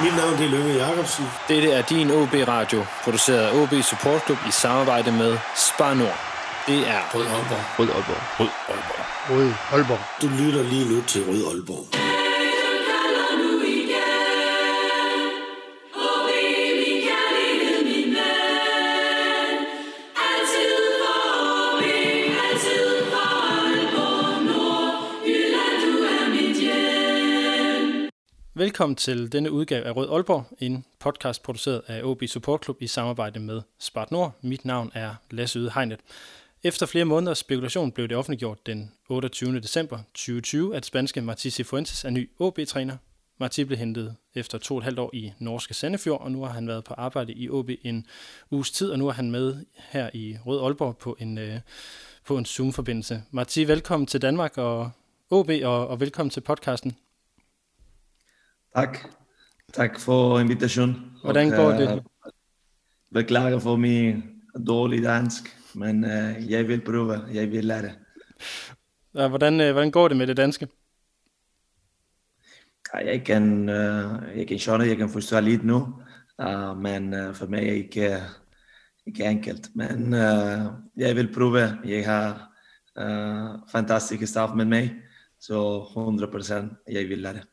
Mit navn er Lønge Jacobsen. Dette er din OB Radio, produceret af OB Support Club i samarbejde med Spar Nord. Det er Rød Aalborg. Rød Aalborg. Rød Aalborg. Rød Aalborg. Du lytter lige nu til Rød Aalborg. Velkommen til denne udgave af Rød Aalborg, en podcast produceret af OB Support Club i samarbejde med Spart Nord. Mit navn er Lasse Yde Hegnet. Efter flere måneders spekulation blev det offentliggjort den 28. december 2020, at spanske Martí Cifuentes er ny OB-træner. Martí blev hentet efter to og et halvt år i norske Sandefjord, og nu har han været på arbejde i OB en uges tid, og nu er han med her i Rød Aalborg på en, øh, på en Zoom-forbindelse. Martí, velkommen til Danmark og OB, og, og velkommen til podcasten. Tak. Tak for invitationen. Hvordan går det? Uh, beklager for min dårlige dansk, men uh, jeg vil prøve. Jeg vil lære. Ja, hvordan, øh, hvordan går det med det danske? Ja, jeg kan, uh, jeg kan skjønne, jeg kan forstå lidt nu, uh, men uh, for mig er ikke, ikke enkelt. Men uh, jeg vil prøve. Jeg har uh, fantastiske staff med mig, så 100% jeg vil lære.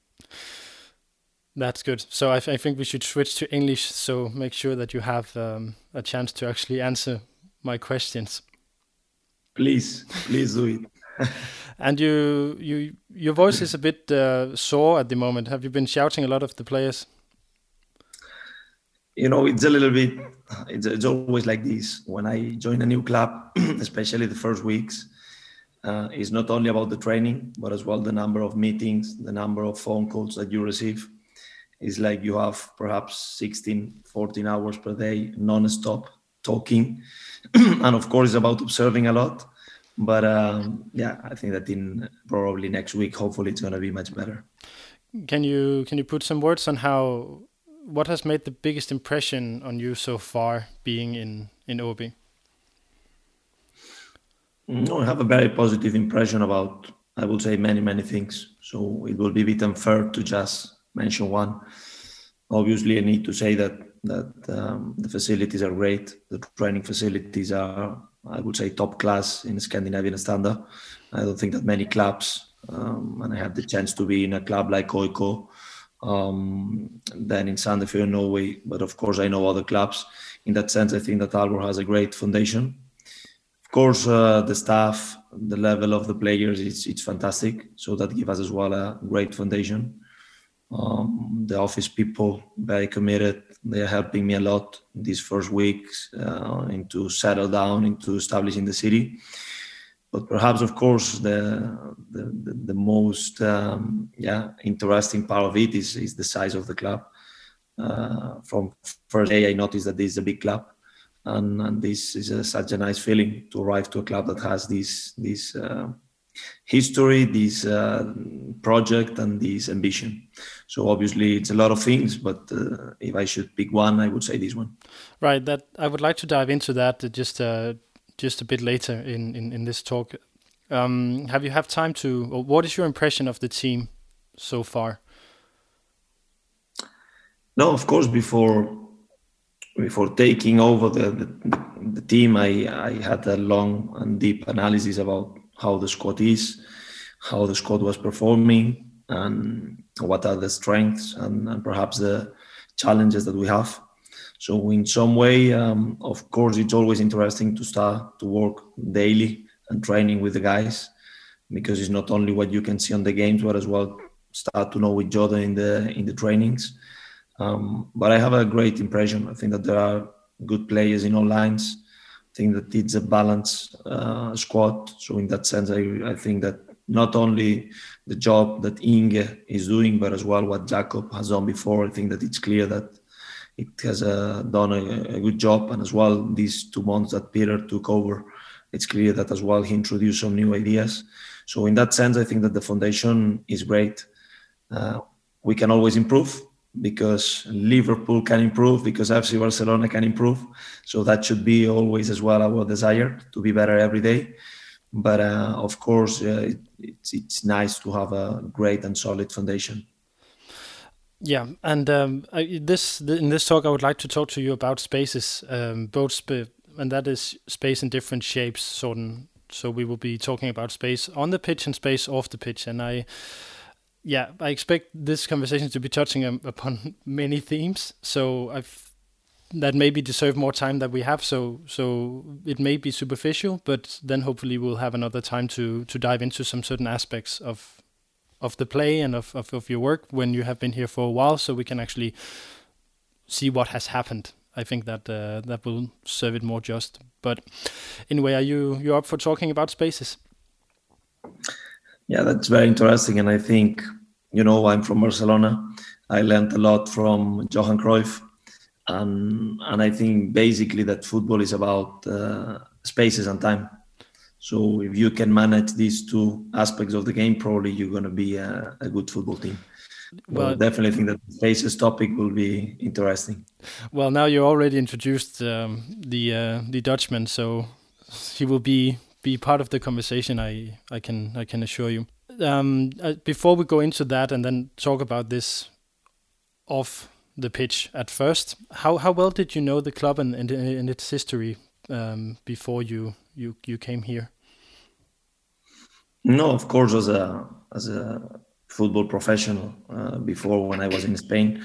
That's good. So I, I think we should switch to English. So make sure that you have um, a chance to actually answer my questions. Please, please do it. And you, you, your voice is a bit uh, sore at the moment. Have you been shouting a lot of the players? you know, it's a little bit, it's, it's always like this. When I join a new club, especially the first weeks, uh, it's not only about the training, but as well the number of meetings, the number of phone calls that you receive. It's like you have perhaps 16, 14 hours per day, non-stop talking. and of course, it's about observing a lot. But um, yeah, I think that in probably next week, hopefully it's going to be much better. Can you can you put some words on how what has made the biggest impression on you so far being in in OB? No, I have a very positive impression about I would say many many things. So it will be a bit unfair to just mention one. Obviously, I need to say that that um, the facilities are great. The training facilities are, I would say, top class in Scandinavian standard. I don't think that many clubs, um, and I had the chance to be in a club like Oiko, um, then in Sandefjord, Norway. But of course, I know other clubs. In that sense, I think that Aalborg has a great foundation. Of course, uh, the staff, the level of the players, it's, it's fantastic. So that gives us as well a great foundation. Um, the office people very committed. They are helping me a lot these first weeks uh, into settle down, into establishing the city. But perhaps, of course, the the, the, the most um, yeah interesting part of it is is the size of the club. Uh, from first day, I noticed that this is a big club, and, and this is a, such a nice feeling to arrive to a club that has this this. Uh, history, this uh, project, and this ambition. So obviously, it's a lot of things, but uh, if I should pick one, I would say this one. Right. That I would like to dive into that just uh, just a bit later in in, in this talk. Um, have you have time to? Or what is your impression of the team so far? No, of course. Before before taking over the, the, the team, I, I had a long and deep analysis about how the squad is, how the squad was performing, and what are the strengths and, and perhaps the challenges that we have. So, in some way, um, of course, it's always interesting to start to work daily and training with the guys because it's not only what you can see on the games, but as well start to know each other in the in the trainings. Um, but I have a great impression. I think that there are good players in all lines. Think that it's a balanced uh, squad. So in that sense, I, I think that not only the job that Inge is doing, but as well what Jacob has done before. I think that it's clear that it has uh, done a, a, good job, and as well these two months that Peter took over, it's clear that as well he introduced some new ideas. So in that sense, I think that the foundation is great. Uh, we can always improve because Liverpool can improve, because FC Barcelona can improve. So that should be always as well our desire to be better every day. But uh, of course, uh, it, it's, it's nice to have a great and solid foundation. Yeah, and um, I, this in this talk, I would like to talk to you about spaces, um, both sp- and that is space in different shapes. Of, so we will be talking about space on the pitch and space off the pitch. And I, yeah, I expect this conversation to be touching um, upon many themes. So I've that maybe deserve more time that we have. So so it may be superficial, but then hopefully we'll have another time to to dive into some certain aspects of of the play and of, of, of your work when you have been here for a while, so we can actually see what has happened. I think that uh, that will serve it more just. But anyway, are you you up for talking about spaces? Yeah, that's very interesting, and I think you know I'm from Barcelona. I learned a lot from Johan Cruyff, and and I think basically that football is about uh, spaces and time. So if you can manage these two aspects of the game, probably you're going to be a, a good football team. Well, definitely think that the spaces topic will be interesting. Well, now you already introduced um, the uh, the Dutchman, so he will be be part of the conversation. I I can I can assure you. Um, uh, before we go into that and then talk about this off the pitch at first, how how well did you know the club and, and, and its history um, before you you you came here? No, of course, as a as a football professional uh, before when I was in Spain,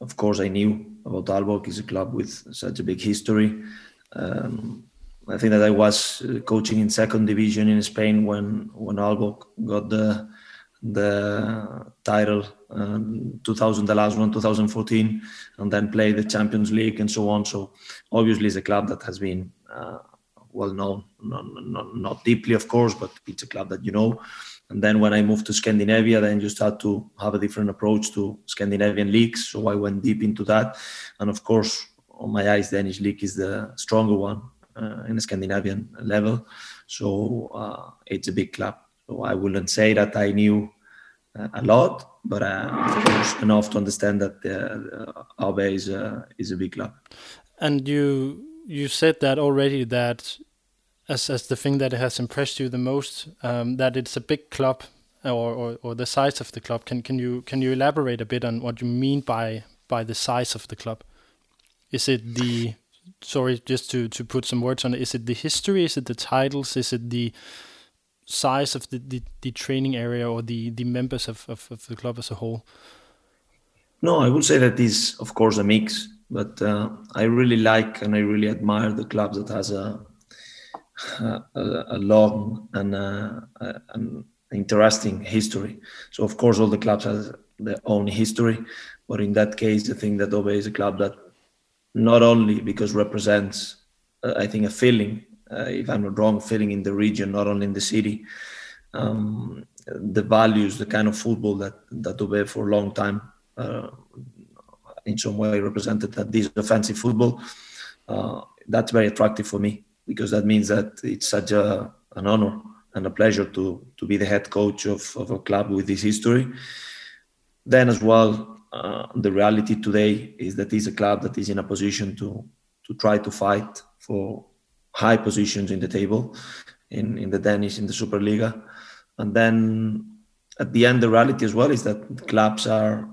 of course I knew about Aalborg. It's a club with such a big history. Um, I think that I was uh, coaching in second division in Spain when when Aalborg got the the title um, 2000 the last one 2014 and then played the champions league and so on so obviously it's a club that has been uh, well known, not, not, not deeply, of course, but it's a club that you know. And then when I moved to Scandinavia, then you start to have a different approach to Scandinavian leagues. So I went deep into that. And of course, on my eyes, Danish league is the stronger one in the Scandinavian level. So uh, it's a big club. So I wouldn't say that I knew uh, a lot, but uh, enough to understand that uh, Abe is, is a big club. And you you said that already that as as the thing that has impressed you the most um, that it's a big club or, or, or the size of the club. Can can you can you elaborate a bit on what you mean by by the size of the club? Is it the sorry just to to put some words on it? Is it the history? Is it the titles? Is it the size of the, the, the training area or the the members of, of, of the club as a whole? No, I would say that is of course a mix but uh, I really like and I really admire the club that has a a, a long and uh, an interesting history. So of course, all the clubs have their own history, but in that case, I think that Obe is a club that not only because represents, uh, I think, a feeling, uh, if I'm not wrong, feeling in the region, not only in the city. Um, the values, the kind of football that that Obe for a long time uh, in some way represented that this offensive football. Uh, that's very attractive for me because that means that it's such a, an honor and a pleasure to to be the head coach of, of a club with this history. Then as well, the reality today is that it's a club that is in a position to to try to fight for high positions in the table in, in the Danish in the Superliga. And then at the end, the reality as well is that clubs are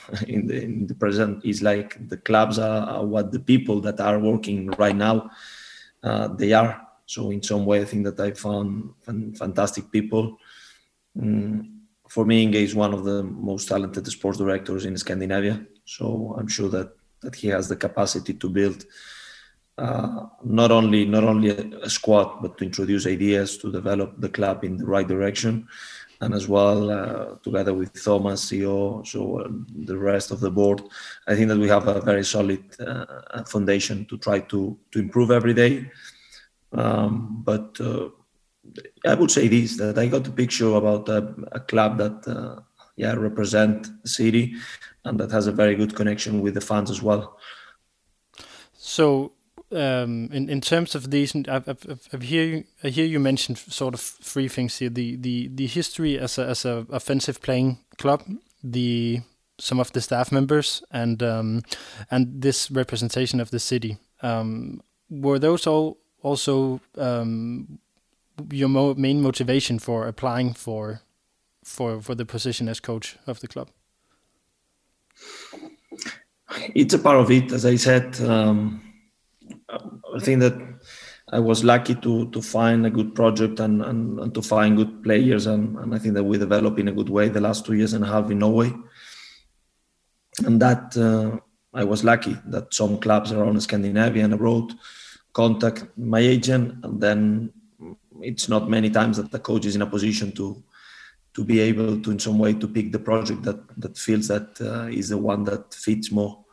in the, in the present is like the clubs are, are, what the people that are working right now uh, they are so in some way i think that i found fantastic people mm, for me Inge is one of the most talented sports directors in scandinavia so i'm sure that that he has the capacity to build uh, not only not only a, squad but to introduce ideas to develop the club in the right direction and as well uh, together with Thomas, CEO, so uh, the rest of the board, I think that we have a very solid uh, foundation to try to to improve every day. Um, but uh, I would say this: that I got a picture about a, a club that, uh, yeah, represent the city, and that has a very good connection with the fans as well. So um, in in terms of these, I've, I've, I hear you, I hear you mentioned sort of three things here: the the the history as a as a offensive playing club, the some of the staff members, and um, and this representation of the city. Um, were those all also um, your mo main motivation for applying for for for the position as coach of the club? it's a part of it. As I said, um, I think that I was lucky to to find a good project and, and, and to find good players, and, and I think that we developed in a good way the last two years and a half in Norway. And that uh, I was lucky that some clubs around Scandinavia and abroad contact my agent, and then it's not many times that the coach is in a position to to be able to in some way to pick the project that that feels that uh, is the one that fits more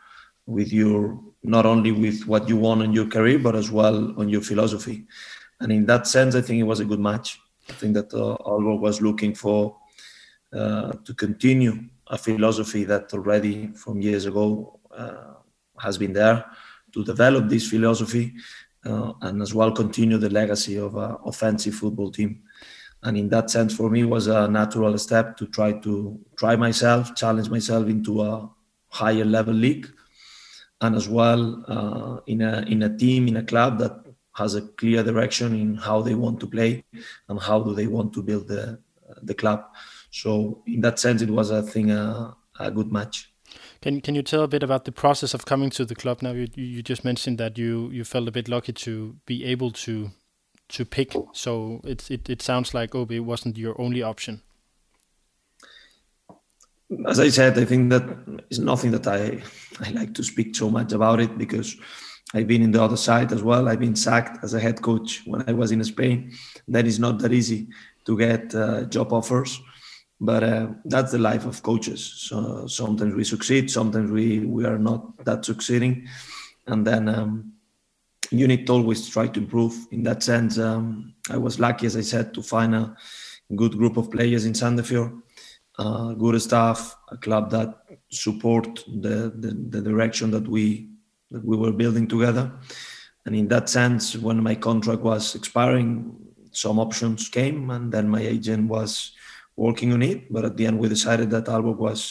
with your not only with what you want in your career but as well on your philosophy. And in that sense i think it was a good match. I think that uh, Aalborg was looking for uh, to continue a philosophy that already from years ago uh, has been there to develop this philosophy and as well continue the legacy of an offensive football team. And in that sense for me was a natural step to try to try myself challenge myself into a higher level league. And as well uh, in a in a team in a club that has a clear direction in how they want to play and how do they want to build the the club. So in that sense it was i think a, a good match can can you tell a bit about the process of coming to the club now you you just mentioned that you you felt a bit lucky to be able to to pick. So it it, it sounds like OB wasn't your only option. As I said, I think that is nothing that I I like to speak so much about it because I've been in the other side as well. I've been sacked as a head coach when I was in Spain. That is not that easy to get uh, job offers, but uh, that's the life of coaches. So sometimes we succeed, sometimes we we are not that succeeding, and then. Um, you need to always try to improve. In that sense, um, I was lucky, as I said, to find a good group of players in Sandefjord, uh, good staff, a club that support the, the, the direction that we that we were building together. And in that sense, when my contract was expiring, some options came, and then my agent was working on it. But at the end, we decided that Aalborg was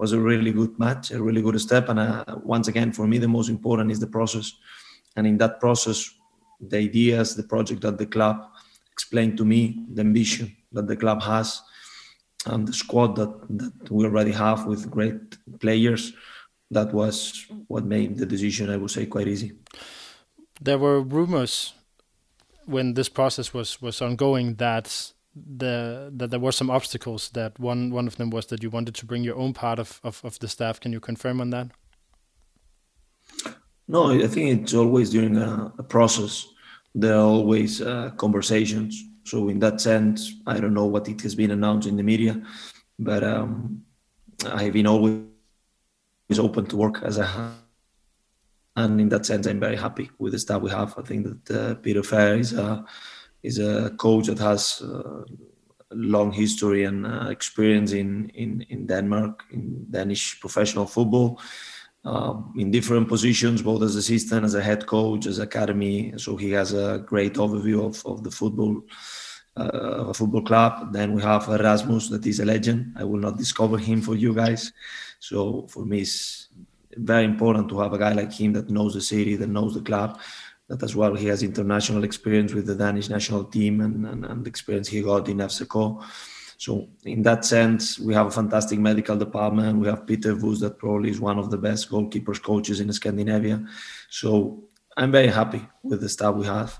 was a really good match, a really good step. And uh, once again, for me, the most important is the process and in that process, the ideas, the project that the club explained to me, the ambition that the club has, and the squad that, that we already have with great players, that was what made the decision, I would say, quite easy. There were rumors when this process was, was ongoing that the that there were some obstacles that one one of them was that you wanted to bring your own part of, of, of the staff. Can you confirm on that? No, I think it's always during a, a process. There are always uh, conversations. So in that sense, I don't know what it has been announced in the media, but um, I've been always open to work as a and in that sense, I'm very happy with the staff we have. I think that uh, Peter Fair is a is a coach that has uh, long history and uh, experience in, in in Denmark in Danish professional football um, in different positions, both as assistant, as a head coach, as academy. So he has a great overview of, of the football, uh, a football club. Then we have Erasmus, that is a legend. I will not discover him for you guys. So for me, it's very important to have a guy like him that knows the city, that knows the club, that as well he has international experience with the Danish national team and, and, and experience he got in FCK. So in that sense, we have a fantastic medical department. We have Peter Voos, that probably is one of the best goalkeepers coaches in Scandinavia. So I'm very happy with the staff we have,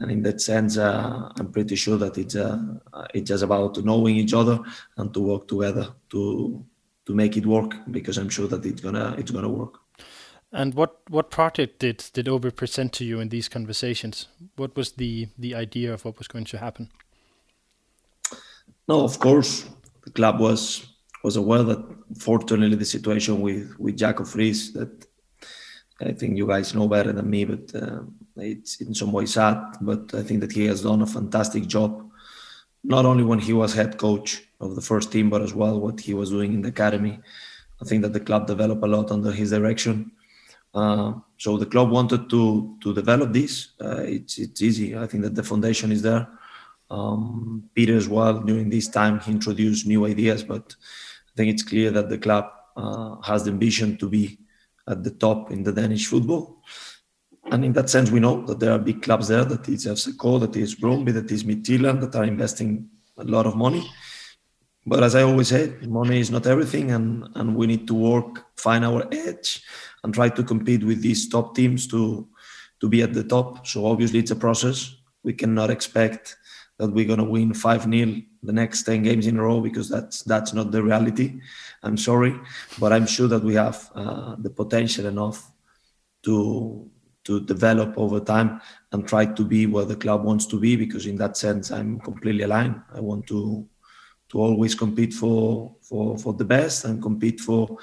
and in that sense, uh, I'm pretty sure that it's uh, it's just about knowing each other and to work together to to make it work because I'm sure that it's gonna it's gonna work. And what what project did did OB present to you in these conversations? What was the the idea of what was going to happen? No, of course, the club was was aware that fortunately the situation with with Jacob Friis that I think you guys know better than me, but uh, it's in some way sad. But I think that he has done a fantastic job, not only when he was head coach of the first team, but as well what he was doing in the academy. I think that the club developed a lot under his direction. Uh, so the club wanted to to develop this. Uh, it's it's easy. I think that the foundation is there. Um, Peter as well during this time he introduced new ideas, but I think it's clear that the club uh, has the ambition to be at the top in the Danish football. And in that sense, we know that there are big clubs there, that is FCK, that is Brøndby, that is Midtjylland, that are investing a lot of money. But as I always say, money is not everything, and, and we need to work find our edge and try to compete with these top teams to to be at the top. So obviously it's a process. We cannot expect that we're going to win 5 0 the next 10 games in a row because that's that's not the reality. I'm sorry, but I'm sure that we have uh, the potential enough to to develop over time and try to be where the club wants to be because in that sense I'm completely aligned. I want to to always compete for for for the best and compete for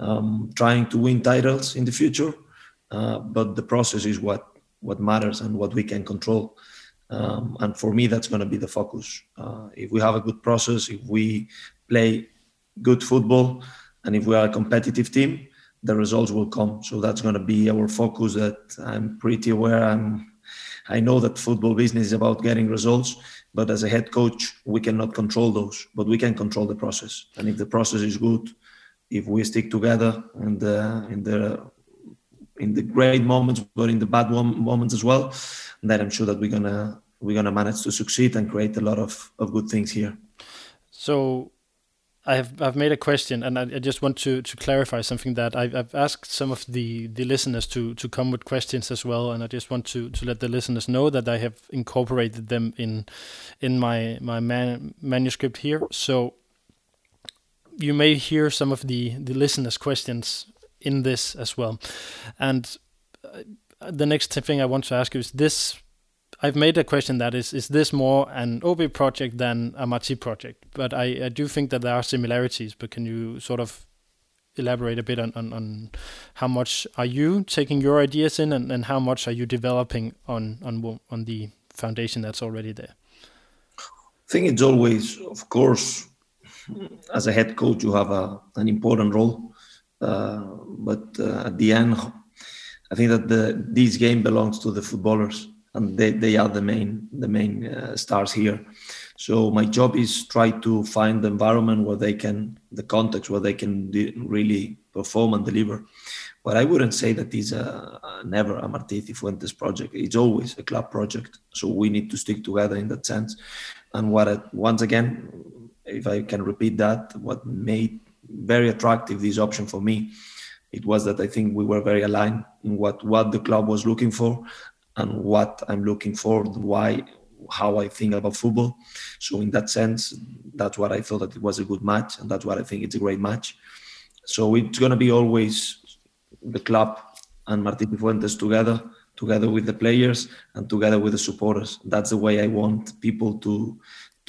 um, trying to win titles in the future. Uh, but the process is what what matters and what we can control. Um, and for me, that's going to be the focus. Uh, if we have a good process, if we play good football, and if we are a competitive team, the results will come. So that's going to be our focus. That I'm pretty aware. I'm. I know that football business is about getting results, but as a head coach, we cannot control those, but we can control the process. And if the process is good, if we stick together and in the in the great moments, but in the bad moments as well, then I'm sure that we're gonna we're gonna manage to succeed and create a lot of, of good things here. So I have I've made a question, and I, I just want to, to clarify something that I've, I've asked some of the, the listeners to, to come with questions as well, and I just want to, to let the listeners know that I have incorporated them in in my my man, manuscript here. So you may hear some of the the listeners' questions in this as well. And uh, the next thing I want to ask you is this I've made a question that is is this more an OB project than a Marti project? But I, I do think that there are similarities. But can you sort of elaborate a bit on, on, on how much are you taking your ideas in and, and how much are you developing on on on the foundation that's already there? I think it's always, of course, as a head coach, you have a, an important role. Uh, but uh, at the end, I think that the, this game belongs to the footballers, and they, they are the main the main uh, stars here. So my job is try to find the environment where they can, the context where they can de- really perform and deliver. But I wouldn't say that is a, a never a Martí Fuentes project. It's always a club project. So we need to stick together in that sense. And what I, once again, if I can repeat that, what made very attractive this option for me, it was that I think we were very aligned in what what the club was looking for and what I'm looking for, why how I think about football. So in that sense, that's what I thought that it was a good match, and that's what I think it's a great match. So it's gonna be always the club and Martí Cifuentes together, together with the players and together with the supporters. That's the way I want people to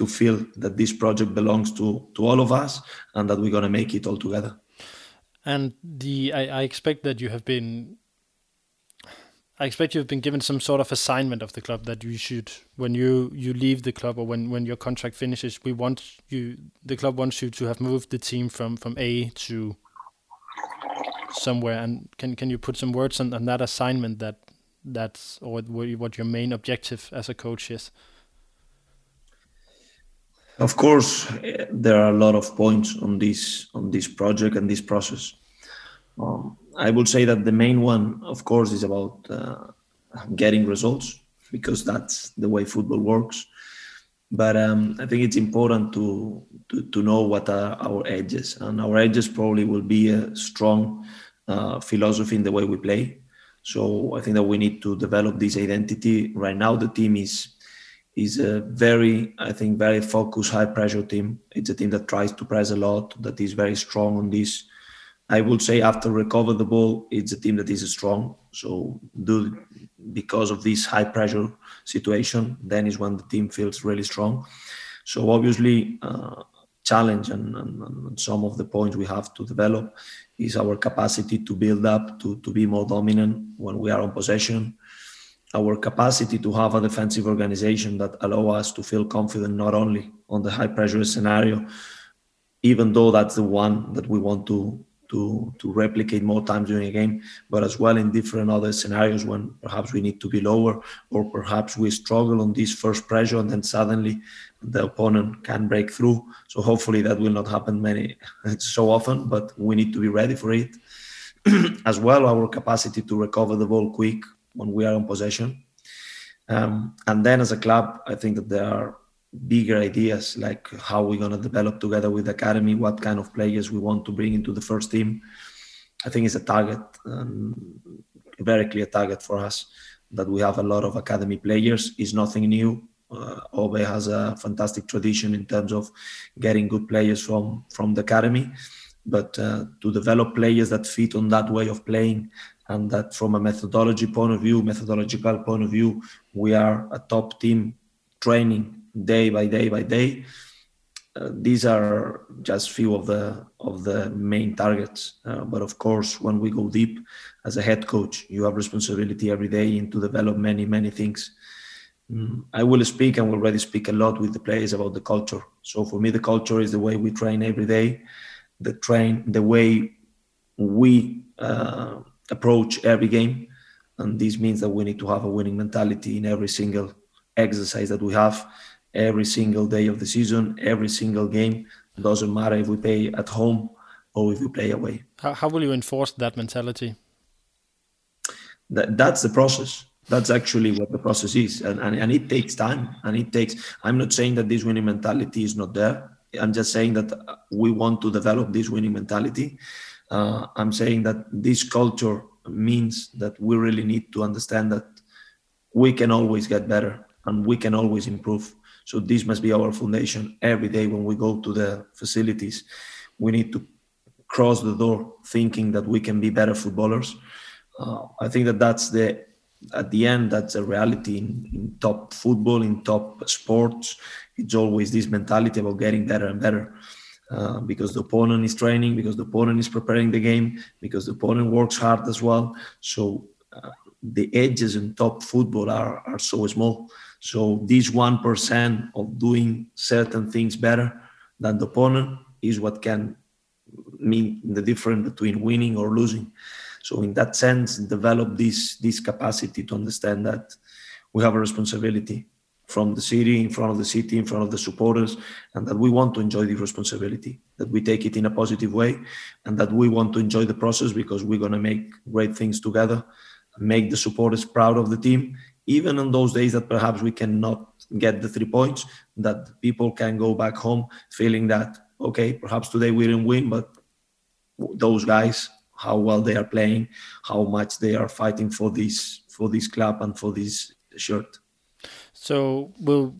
to feel that this project belongs to to all of us and that we're going to make it all together. And the I, I expect that you have been I expect you've been given some sort of assignment of the club that you should when you you leave the club or when when your contract finishes we want you the club wants you to have moved the team from from A to somewhere. And can can you put some words on, on that assignment that that's or what your main objective as a coach is of course, there are a lot of points on this on this project and this process. Um, I would say that the main one, of course, is about uh, getting results because that's the way football works. But um, I think it's important to, to, to know what are our edges, and our edges probably will be a strong uh, philosophy in the way we play. So I think that we need to develop this identity. Right now, the team is is a very, I think, very focused, high pressure team. It's a team that tries to press a lot, that is very strong on this. I would say after recover the ball, it's a team that is strong. So do because of this high pressure situation, then is when the team feels really strong. So obviously, uh, challenge and, and, and, some of the points we have to develop is our capacity to build up, to, to be more dominant when we are on possession, our capacity to have a defensive organization that allow us to feel confident not only on the high pressure scenario, even though that's the one that we want to to to replicate more times during a game, but as well in different other scenarios when perhaps we need to be lower or perhaps we struggle on this first pressure and then suddenly the opponent can break through. So hopefully that will not happen many so often, but we need to be ready for it. as well, our capacity to recover the ball quick when we are in possession. Um, and then as a club, I think that there are bigger ideas like how we're going to develop together with the academy, what kind of players we want to bring into the first team. I think it's a target, um, a very clear target for us that we have a lot of academy players. Is nothing new. Uh, Obe has a fantastic tradition in terms of getting good players from from the academy, but uh, to develop players that fit on that way of playing and that from a methodology point of view, methodological point of view, we are a top team training day by day by day. Uh, these are just few of the of the main targets. Uh, but of course, when we go deep as a head coach, you have responsibility every day in to develop many many things. Mm, I will speak and already speak a lot with the players about the culture. So for me, the culture is the way we train every day, the train the way we uh, approach every game, and this means that we need to have a winning mentality in every single exercise that we have every single day of the season, every single game. It doesn't matter if we play at home or if we play away. How, how will you enforce that mentality? That, that's the process. That's actually what the process is. And, and, and it takes time. And it takes, I'm not saying that this winning mentality is not there. I'm just saying that we want to develop this winning mentality. Uh, I'm saying that this culture means that we really need to understand that we can always get better and we can always improve so this must be our foundation every day when we go to the facilities. We need to cross the door thinking that we can be better footballers. Uh, I think that that's the at the end that's a reality in, in, top football in top sports. It's always this mentality about getting better and better. Uh, because the opponent is training, because the opponent is preparing the game, because the opponent works hard as well. So uh, the edges in top football are, are so small. So this 1% of doing certain things better than the opponent is what can mean the difference between winning or losing. So in that sense, develop this this capacity to understand that we have a responsibility from the city, in front of the city, in front of the supporters, and that we want to enjoy the responsibility, that we take it in a positive way, and that we want to enjoy the process because we're going to make great things together, make the supporters proud of the team, even on those days that perhaps we cannot get the three points, that people can go back home feeling that, okay, perhaps today we didn't win, but those guys, how well they are playing, how much they are fighting for this for this club and for this shirt. So will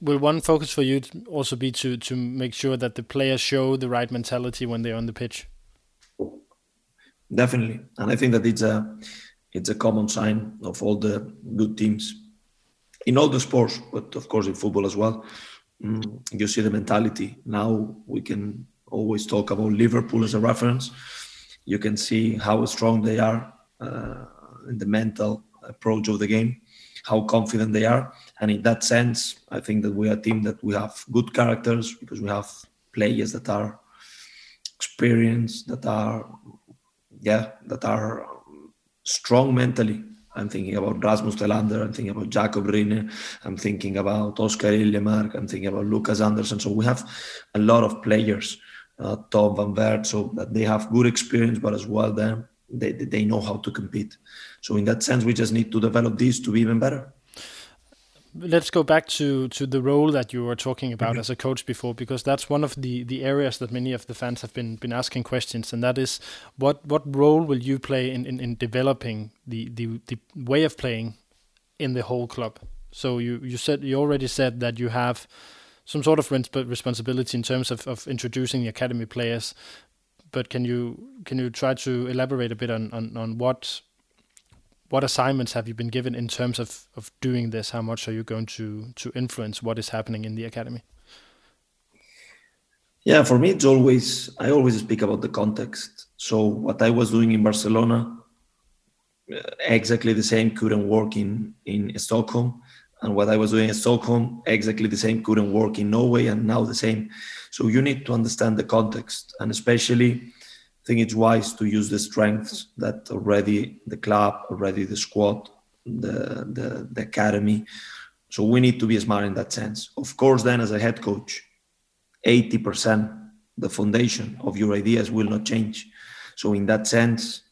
will one focus for you also be to to make sure that the players show the right mentality when they're on the pitch? Definitely, and I think that it's a it's a common sign of all the good teams in all the sports, but of course in football as well. Mm, you see the mentality. Now we can always talk about Liverpool as a reference. You can see how strong they are uh, in the mental approach of the game, how confident they are, and in that sense, I think that we are a team that we have good characters because we have players that are experienced, that are yeah, that are strong mentally. I'm thinking about Rasmus Thelander, I'm thinking about Jacob Rinne, I'm thinking about Oscar Illemark, I'm thinking about Lucas Andersen. So we have a lot of players, uh, Tom van Weert, so that they have good experience, but as well then they, they know how to compete. So in that sense, we just need to develop these to be even better let's go back to to the role that you were talking about mm-hmm. as a coach before because that's one of the the areas that many of the fans have been been asking questions and that is what what role will you play in in, in developing the, the the way of playing in the whole club so you you said you already said that you have some sort of responsibility in terms of, of introducing the academy players but can you can you try to elaborate a bit on on, on what what assignments have you been given in terms of, of doing this? How much are you going to to influence what is happening in the academy? Yeah, for me, it's always I always speak about the context. So what I was doing in Barcelona, uh, exactly the same couldn't work in in Stockholm, and what I was doing in Stockholm, exactly the same couldn't work in Norway, and now the same. So you need to understand the context, and especially I think it's wise to use the strengths that already the club, already the squad, the, the, the academy. So we need to be smart in that sense. Of course, then as a head coach, 80% the foundation of your ideas will not change. So in that sense,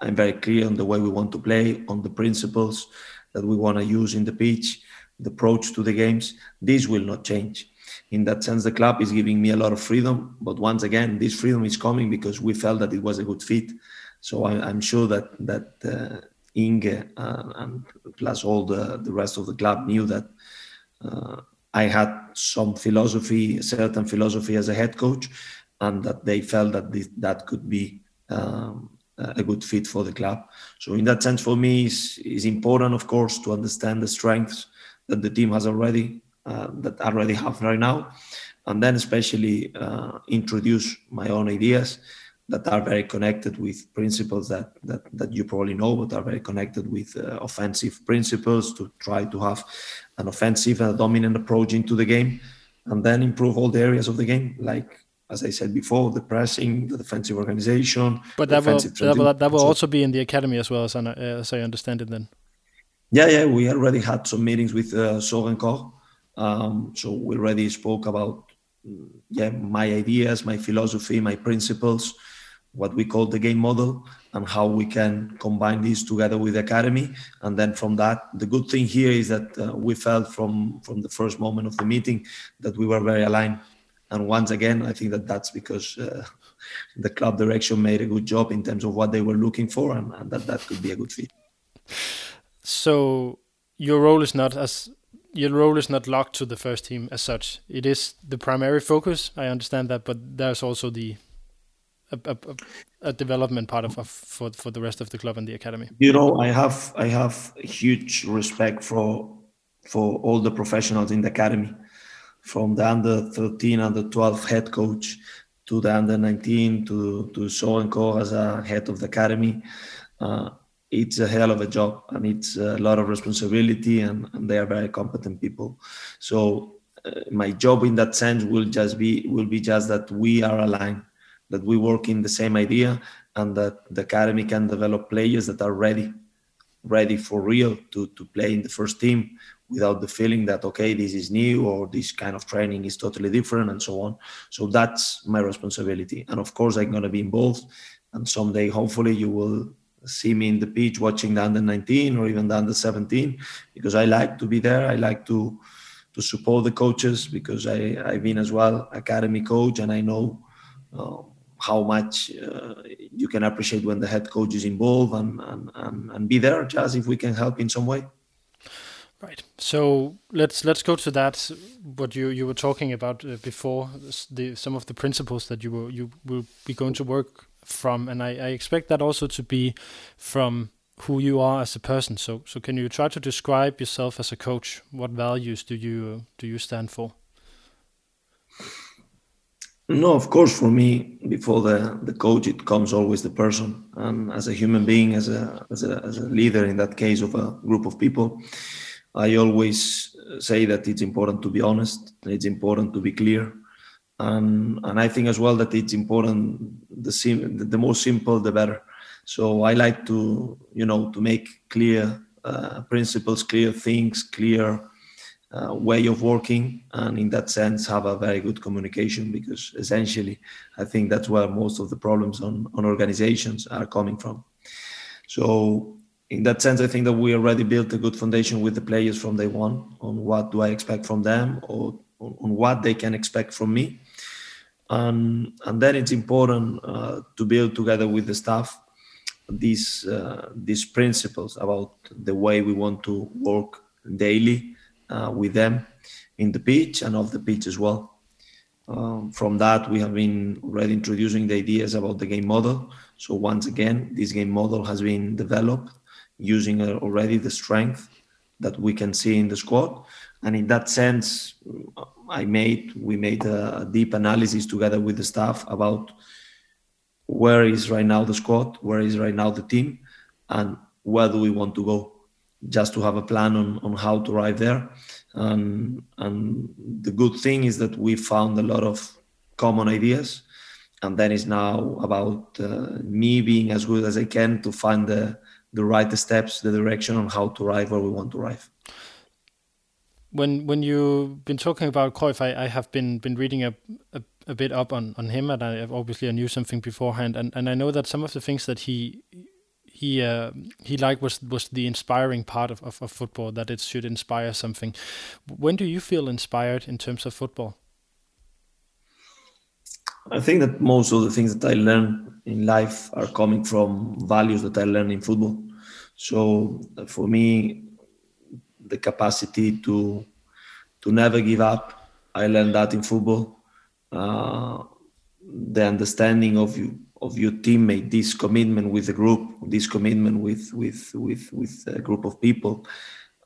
I'm very clear on the way we want to play, on the principles that we want to use in the pitch, the approach to the games. This will not change. In that sense, the club is giving me a lot of freedom. But once again, this freedom is coming because we felt that it was a good fit. So I, am sure that that uh, Inge uh, and plus all the, the rest of the club knew that uh, I had some philosophy, certain philosophy as a head coach, and that they felt that this, that could be um, a good fit for the club. So in that sense, for me, it's, it's important, of course, to understand the strengths that the team has already uh, that I already have right now, and then especially uh, introduce my own ideas that are very connected with principles that that, that you probably know, but are very connected with uh, offensive principles to try to have an offensive and a dominant approach into the game, and then improve all the areas of the game, like as I said before, the pressing, the defensive organization. But that will, that will, that will also be in the academy as well, as I, as I understand it. Then. Yeah, yeah, we already had some meetings with uh, Soren Koch. Um, so we already spoke about yeah my ideas, my philosophy, my principles, what we call the game model, and how we can combine these together with the academy. And then from that, the good thing here is that uh, we felt from from the first moment of the meeting that we were very aligned. And once again, I think that that's because uh, the club direction made a good job in terms of what they were looking for, and, and that that could be a good fit. So your role is not as your role is not locked to the first team as such. It is the primary focus. I understand that, but there's also the a, a, a development part of, of, for for the rest of the club and the academy. You know, I have I have huge respect for for all the professionals in the academy, from the under 13 under 12 head coach to the under 19 to to and co as a head of the academy. Uh, it's a hell of a job and it's a lot of responsibility and, and they are very competent people. So uh, my job in that sense will just be will be just that we are aligned that we work in the same idea and that the academy can develop players that are ready ready for real to, to play in the first team without the feeling that okay this is new or this kind of training is totally different and so on. So that's my responsibility. And of course i'm going to be involved and someday hopefully you will see me in the pitch watching the under 19 or even the under 17 because I like to be there. I like to to support the coaches because I I've been as well academy coach and I know uh, how much uh, you can appreciate when the head coach is involved and, and and and be there just if we can help in some way. Right. So let's let's go to that. What you you were talking about uh, before, the some of the principles that you will you will be going to work from, and I, I expect that also to be from who you are as a person. So, so can you try to describe yourself as a coach? What values do you do you stand for? No, of course, for me, before the, the coach, it comes always the person. And as a human being, as a, as a as a leader in that case of a group of people, I always say that it's important to be honest. It's important to be clear and and I think as well that it's important the sim the more simple the better. So I like to you know to make clear uh, principles, clear things, clear uh, way of working, and in that sense have a very good communication because essentially I think that's where most of the problems on on organizations are coming from. So in that sense, I think that we already built a good foundation with the players from day one on what do I expect from them or on what they can expect from me and and then it's important uh, to build together with the staff these uh, these principles about the way we want to work daily uh, with them in the pitch and off the pitch as well. Um, from that, we have been already introducing the ideas about the game model. So once again, this game model has been developed using uh, already the strength that we can see in the squad, and in that sense, I made we made a deep analysis together with the staff about where is right now the squad, where is right now the team, and where do we want to go, just to have a plan on, on how to arrive there. And, and the good thing is that we found a lot of common ideas, and then it's now about uh, me being as good as I can to find the the right steps, the direction on how to arrive where we want to arrive when when you've been talking about Cruyff, I, I have been been reading a, a, a bit up on, on him, and I obviously I knew something beforehand, and, and I know that some of the things that he he uh, he liked was was the inspiring part of, of, of football that it should inspire something. When do you feel inspired in terms of football? I think that most of the things that I learn in life are coming from values that I learned in football. So for me, the capacity to to never give up, I learned that in football. Uh, the understanding of you of your teammate, this commitment with the group, this commitment with with with with a group of people,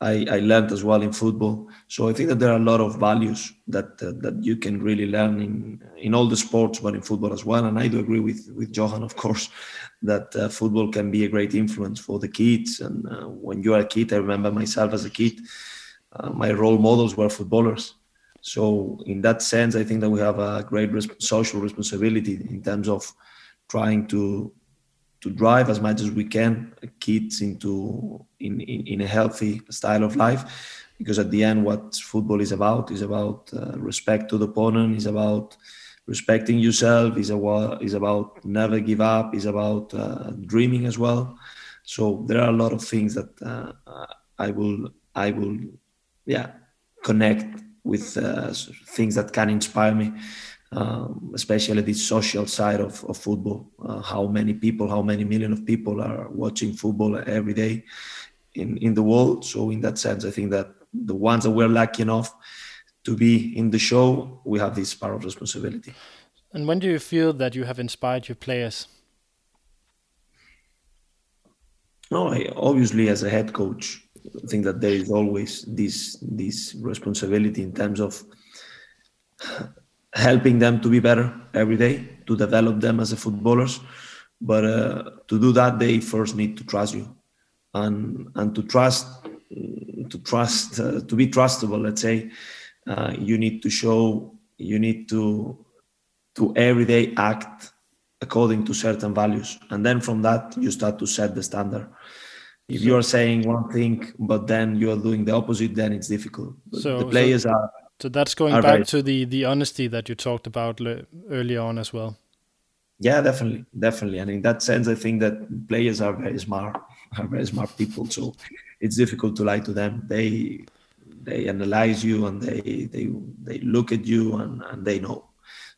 I, I learned as well in football. So I think that there are a lot of values that uh, that you can really learn in in all the sports, but in football as well. And I do agree with with Johan, of course, that uh, football can be a great influence for the kids. And uh, when you are a kid, I remember myself as a kid, uh, my role models were footballers. So in that sense, I think that we have a great social responsibility in terms of trying to to drive as much as we can kids into in, in, in a healthy style of life because at the end what football is about is about uh, respect to the opponent is about respecting yourself is about is about never give up is about uh, dreaming as well so there are a lot of things that uh, i will i will yeah connect with uh, things that can inspire me um, especially the social side of, of football. Uh, how many people, how many million of people are watching football every day in, in the world. So in that sense, I think that the ones that we're lucky enough to be in the show, we have this part of responsibility. And when do you feel that you have inspired your players? No, I, obviously as a head coach, I think that there is always this this responsibility in terms of helping them to be better every day, to develop them as a footballers. But uh, to do that, they first need to trust you, and and to trust, to trust, uh, to be trustable. Let's say uh, you need to show, you need to to every day act according to certain values, and then from that you start to set the standard. If you are saying one thing, but then you are doing the opposite, then it's difficult. So, the players so- are so that's going back right. to the the honesty that you talked about le- earlier on as well. Yeah, definitely, definitely. And in that sense, I think that players are very smart, are very smart people. So it's difficult to lie to them. They they analyze you and they they they look at you and, and they know.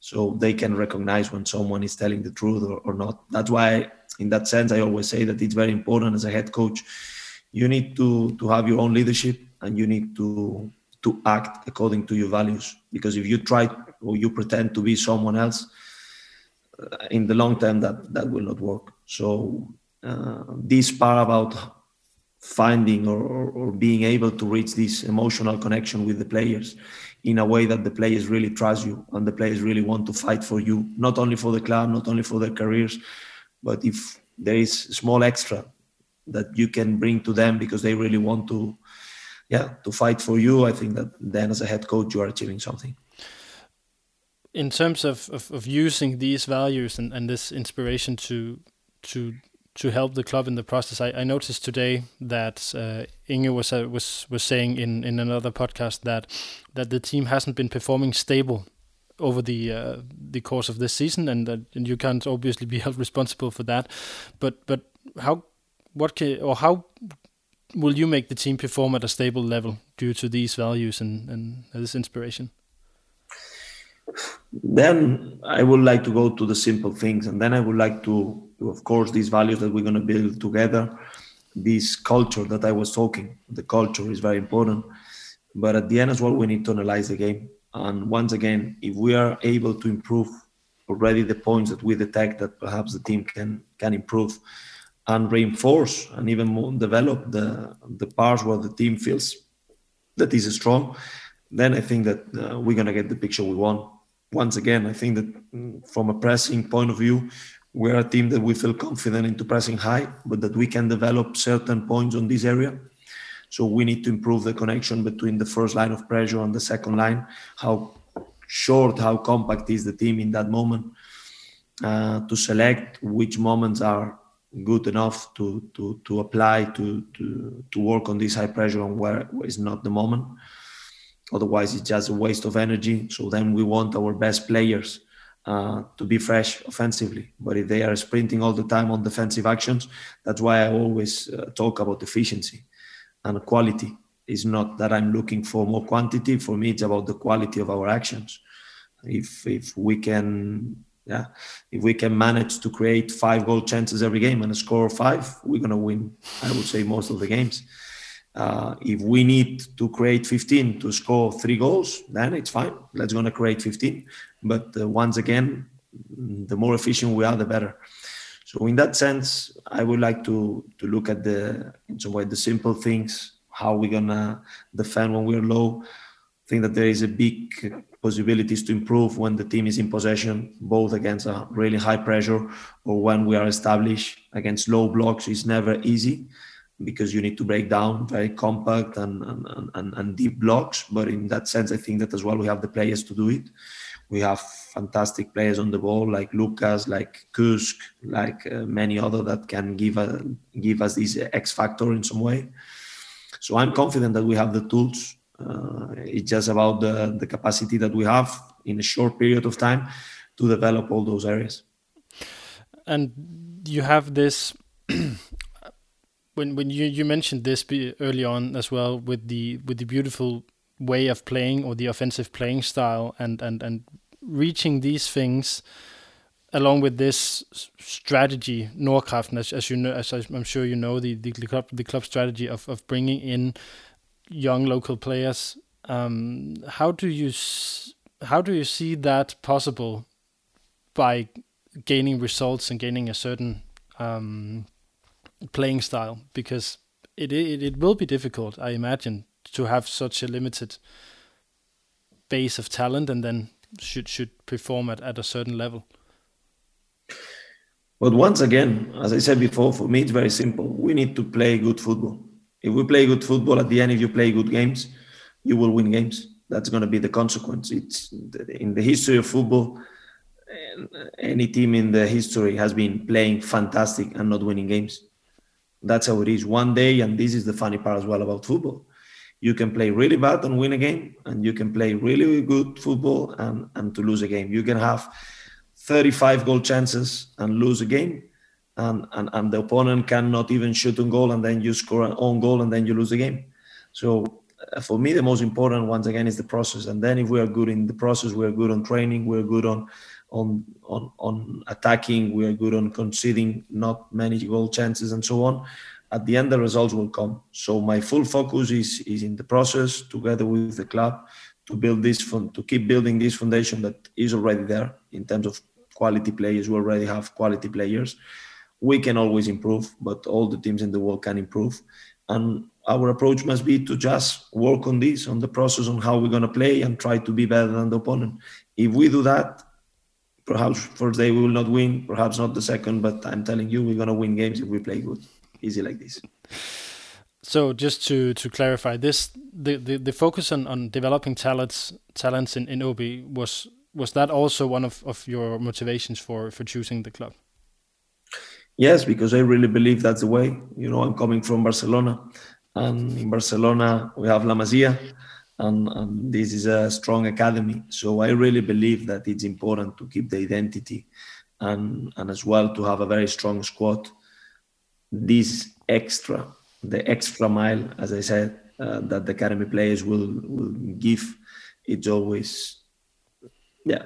So they can recognize when someone is telling the truth or, or not. That's why, in that sense, I always say that it's very important as a head coach. You need to to have your own leadership and you need to to act according to your values. Because if you try or you pretend to be someone else, uh, in the long term, that that will not work. So uh, this part about finding or, or, or, being able to reach this emotional connection with the players in a way that the players really trust you and the players really want to fight for you, not only for the club, not only for their careers, but if there is small extra that you can bring to them because they really want to yeah, to fight for you, I think that then as a head coach, you are achieving something. In terms of, of, of using these values and, and this inspiration to to to help the club in the process, I, I noticed today that uh, Inge was uh, was was saying in, in another podcast that that the team hasn't been performing stable over the uh, the course of this season, and, that and you can't obviously be held responsible for that. But but how what can or how will you make the team perform at a stable level due to these values and, and this inspiration? Then I would like to go to the simple things, and then I would like to, to of course, these values that we're going to build together, this culture that I was talking. The culture is very important, but at the end as well, we need to analyze the game. And once again, if we are able to improve already the points that we detect that perhaps the team can can improve, and reinforce and even more develop the the parts where the team feels that is strong, then I think that uh, we're gonna get the picture we want. Once again, I think that mm, from a pressing point of view, we're a team that we feel confident into pressing high, but that we can develop certain points on this area. So we need to improve the connection between the first line of pressure and the second line. How short, how compact is the team in that moment? Uh, to select which moments are good enough to to to apply to to to work on this high pressure and where, where is not the moment otherwise it's just a waste of energy so then we want our best players uh, to be fresh offensively but if they are sprinting all the time on defensive actions that's why i always uh, talk about efficiency and quality is not that i'm looking for more quantity for me it's about the quality of our actions if if we can Yeah, if we can manage to create five goal chances every game and score five, we're gonna win. I would say most of the games. Uh, if we need to create 15 to score three goals, then it's fine. Let's gonna create 15. But uh, once again, the more efficient we are, the better. So in that sense, I would like to to look at the in some way the simple things, how we're gonna defend when we're low. I think that there is a big possibilities to improve when the team is in possession, both against a really high pressure or when we are established against low blocks. It's never easy because you need to break down very compact and, and, and, and deep blocks. But in that sense, I think that as well we have the players to do it. We have fantastic players on the ball like Lucas, like Kusk, like uh, many other that can give a, give us this X factor in some way. So I'm confident that we have the tools. Uh, it's just about the, the capacity that we have in a short period of time to develop all those areas. And you have this when when you you mentioned this early on as well with the with the beautiful way of playing or the offensive playing style and and and reaching these things along with this strategy Nordkraft as, as you know as I'm sure you know the the, the club the club strategy of of bringing in young local players um, how do you how do you see that possible by gaining results and gaining a certain um, playing style because it, it it will be difficult, I imagine, to have such a limited base of talent and then should should perform at, at a certain level. But once again, as I said before, for me it's very simple. We need to play good football. If we play good football, at the end, if you play good games, you will win games. That's going to be the consequence. It's in the history of football. Eh, any team in the history has been playing fantastic and not winning games. That's how it is. One day, and this is the funny part as well about football. You can play really bad and win a game, and you can play really good football and, and to lose a game. You can have 35 goal chances and lose a game, and, and, and the opponent cannot even shoot on goal, and then you score an own goal, and then you lose the game. So uh, for me, the most important once again is the process. And then if we are good in the process, we are good on training, we're good on on on on attacking. We are good on conceding not many goal chances and so on. At the end, the results will come. So my full focus is is in the process together with the club to build this fund, to keep building this foundation that is already there in terms of quality players. We already have quality players. We can always improve, but all the teams in the world can improve. And our approach must be to just work on this, on the process, on how we're going to play and try to be better than the opponent. If we do that, perhaps first day we will not win, perhaps not the second, but I'm telling you, we're gonna win games if we play good. Easy like this. So just to to clarify this, the the, the focus on, on developing talents talents in, in AaB was was that also one of, of your motivations for for choosing the club? Yes, because I really believe that's the way. You know, I'm coming from Barcelona, and in Barcelona we have La Masia, and, and, this is a strong academy. So I really believe that it's important to keep the identity and, and as well to have a very strong squad. This extra, the extra mile, as I said, uh, that the academy players will, will give, it's always, yeah,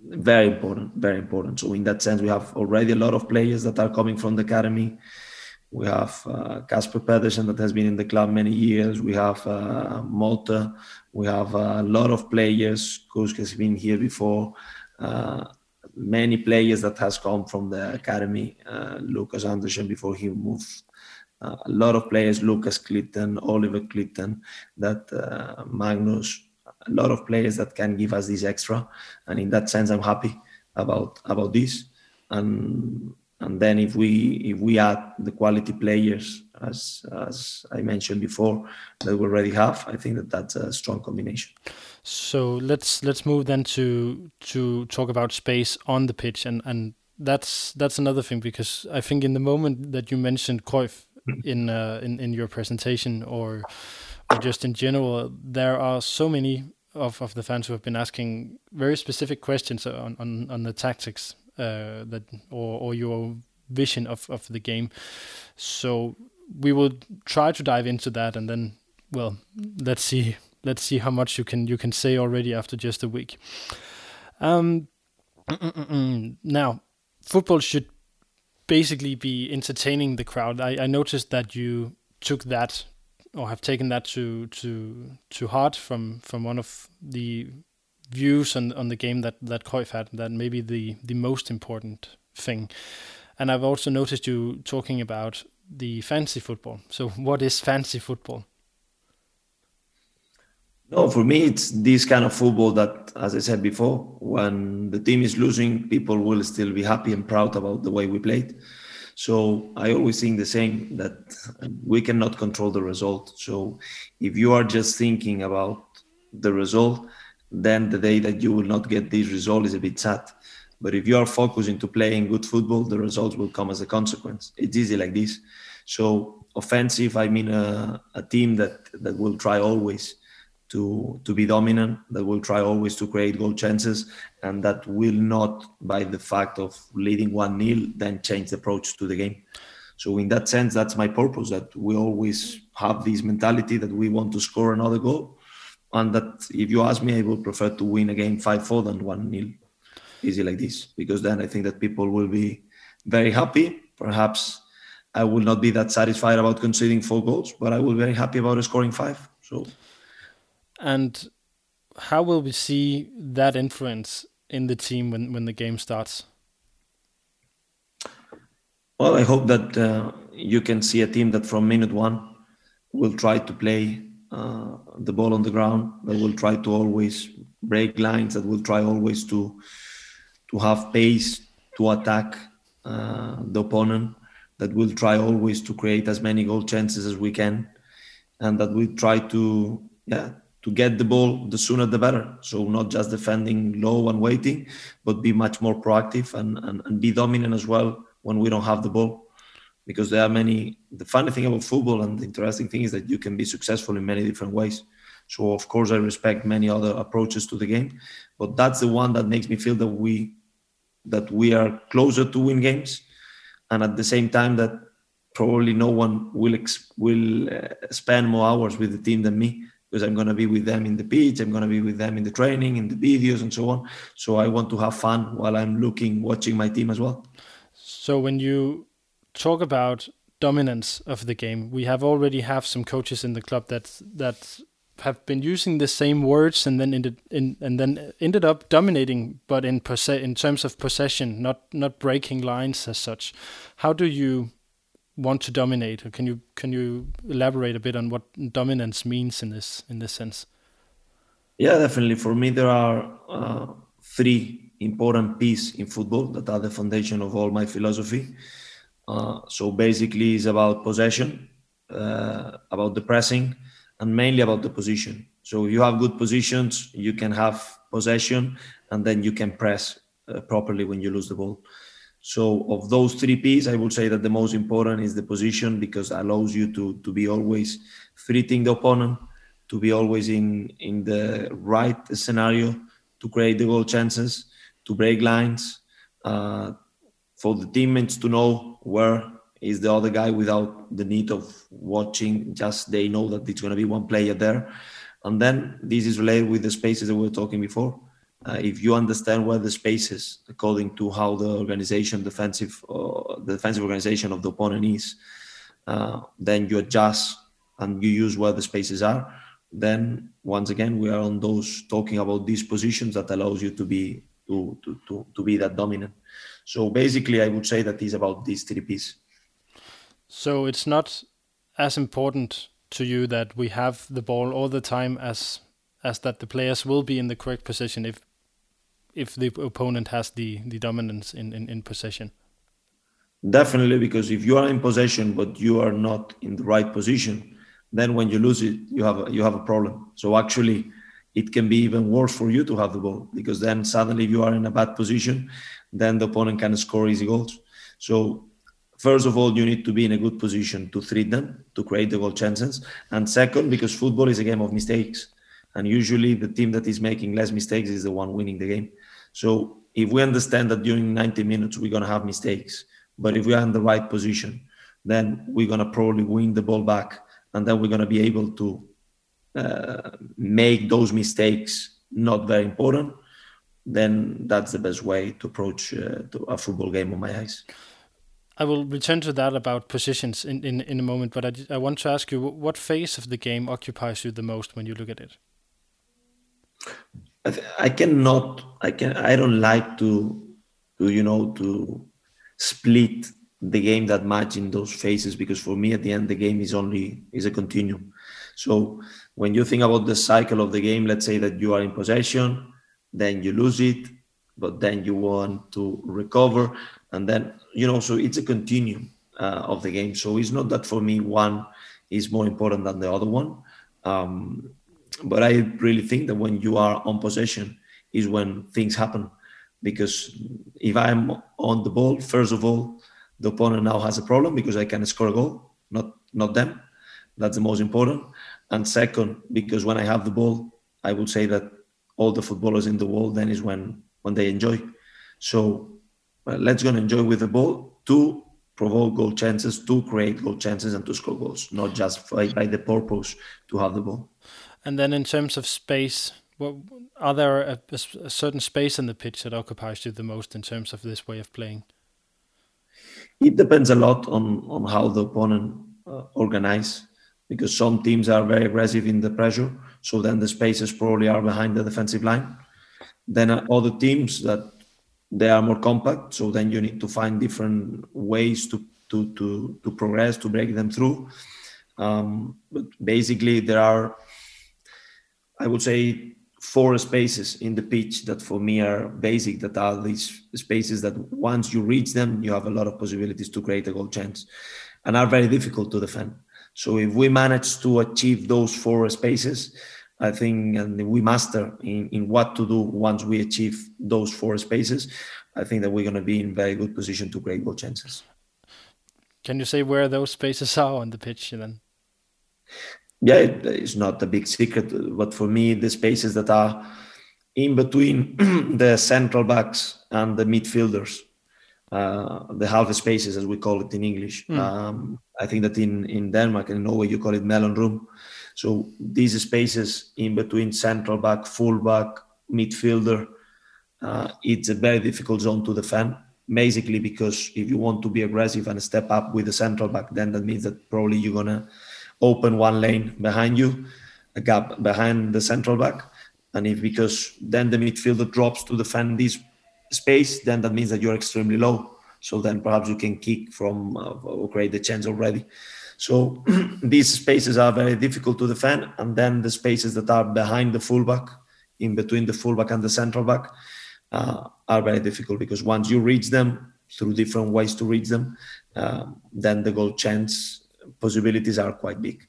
very important, very important. So in that sense, we have already a lot of players that are coming from the academy we have Kasper uh, Pedersen that has been in the club many years. We have uh, Malta. We have a lot of players. Kusk has been here before. Uh, many players that has come from the academy. Lucas Andersen before he moved. Uh, a lot of players, Lucas Klitten, Oliver Klitten, that uh, Magnus, a lot of players that can give us this extra. And in that sense, I'm happy about about this. And and then if we if we add the quality players as as I mentioned before that we already have, I think that that's a strong combination. So let's let's move then to to talk about space on the pitch, and and that's that's another thing because I think in the moment that you mentioned Cruyff mm. in uh, in in your presentation or or just in general, there are so many of, of the fans who have been asking very specific questions on on, on the tactics uh, that or or your vision of of the game. So we will try to dive into that, and then well, let's see let's see how much you can you can say already after just a week. Um, Now, football should basically be entertaining the crowd. I, I noticed that you took that or have taken that to to to heart from from one of the views on on the game that that Cruyff had. That maybe the the most important thing. And I've also noticed you talking about the fancy football. So, what is fancy football? No, for me, it's this kind of football that, as I said before, when the team is losing, people will still be happy and proud about the way we played. So I always think the same that we cannot control the result. So if you are just thinking about the result, then the day that you will not get this result is a bit sad. But if you are focusing to playing good football, the results will come as a consequence. It's easy like this. So offensive, I mean a, a team that that will try always to to be dominant, that will try always to create goal chances, and that will not, by the fact of leading one nil, then change the approach to the game. So in that sense, that's my purpose. That we always have this mentality that we want to score another goal, and that if you ask me, I would prefer to win a game five four than one nil, easy like this, because then I think that people will be very happy. Perhaps I will not be that satisfied about conceding four goals, but I will be very happy about scoring five. So and how will we see that influence in the team when, when the game starts? Well, I hope that uh, you can see a team that from minute one will try to play uh, the ball on the ground, that will try to always break lines, that will try always to to have pace to attack uh, the opponent, that will try always to create as many goal chances as we can, and that we try to yeah to get the ball the sooner the better. So not just defending low and waiting, but be much more proactive and, and, and be dominant as well when we don't have the ball. Because there are many the funny thing about football and the interesting thing is that you can be successful in many different ways. So of course I respect many other approaches to the game, but that's the one that makes me feel that we that we are closer to win games, and at the same time that probably no one will ex- will uh, spend more hours with the team than me because I'm going to be with them in the pitch, I'm going to be with them in the training, in the videos, and so on. So I want to have fun while I'm looking, watching my team as well. So when you talk about dominance of the game, we have already have some coaches in the club that that have been using the same words and then ended in and then ended up dominating, but in in terms of possession, not not breaking lines as such. How do you want to dominate? Can you can you elaborate a bit on what dominance means in this in this sense? Yeah, definitely. For me, there are uh, three important pieces in football that are the foundation of all my philosophy. Uh, so basically, it's about possession, uh, about the pressing, and mainly about the position. So if you have good positions, you can have possession, and then you can press uh, properly when you lose the ball. So of those three P's, I would say that the most important is the position because it allows you to to be always threatening the opponent, to be always in in the right scenario to create the goal chances, to break lines, uh, for the teammates to know where is the other guy without the need of watching. Just they know that it's going to be one player there, and then this is related with the spaces that we were talking before uh, if you understand where the spaces according to how the organization defensive uh, the defensive organization of the opponent is uh, then you adjust and you use where the spaces are then once again we are on those talking about these positions that allows you to be to to to, to be that dominant so basically i would say that is about these three pieces so it's not as important to you that we have the ball all the time as as that the players will be in the correct position if if the opponent has the the dominance in, in, in possession. Definitely, because if you are in possession but you are not in the right position, then when you lose it, you have a, you have a problem. So actually, it can be even worse for you to have the ball because then suddenly you are in a bad position, then the opponent can score easy goals. So first of all, you need to be in a good position to treat them, to create the goal chances, and second, because football is a game of mistakes, and usually the team that is making less mistakes is the one winning the game. So if we understand that during 90 minutes we're going to have mistakes, but if we are in the right position, then we're going to probably win the ball back, and then we're going to be able to uh, make those mistakes not very important, then that's the best way to approach uh, to a football game on my eyes. I will return to that about positions in, in, in a moment, but I, I want to ask you what phase of the game occupies you the most when you look at it? I, th- I cannot, I can, I don't like to, to, you know, to split the game that much in those phases because for me at the end the game is only is a continuum. So when you think about the cycle of the game, let's say that you are in possession, then you lose it, but then you want to recover, and then you know so it's a continuum uh, of the game. So it's not that for me one is more important than the other one. Um, but i really think that when you are on possession is when things happen. Because if i'm on the ball first of all the opponent now has a problem because i can score a goal not not them. That's the most important. And second because when i have the ball i would say that all the footballers in the world then is when when they enjoy so well, let's go and enjoy with the ball to provoke goal chances, to create goal chances, and to score goals, not just by, by the purpose to have the ball. And then in terms of space, what, are there a, a, certain space in the pitch that occupies you the most in terms of this way of playing? It depends a lot on, on how the opponent uh, organize, because some teams are very aggressive in the pressure, so then the spaces probably are behind the defensive line. Then other teams that they are more compact so then you need to find different ways to to to, to progress to break them through um, but basically there are i would say four spaces in the pitch that for me are basic that are these spaces that once you reach them you have a lot of possibilities to create a goal chance and are very difficult to defend so if we manage to achieve those four spaces I think, and we master in, in what to do once we achieve those four spaces, I think that we're going to be in very good position to create goal chances. Can you say where those spaces are on the pitch then? Yeah, it, it's not a big secret, but for me, the spaces that are in between the central backs and the midfielders, uh, the half spaces, as we call it in English. Mm. Um, I think that in, in Denmark and Norway, you call it mellemrum. So these spaces in between central back, full back, midfielder, uh, it's a very difficult zone to defend. Basically, because if you want to be aggressive and step up with the central back, then that means that probably you're gonna open one lane behind you, a gap behind the central back, and if because then the midfielder drops to defend this space, then that means that you're extremely low. So then perhaps you can kick from uh, or create the chance already. So these spaces are very difficult to defend, and then the spaces that are behind the fullback, in between the fullback and the central back, uh, are very difficult because once you reach them through different ways to reach them, uh, then the goal chance possibilities are quite big.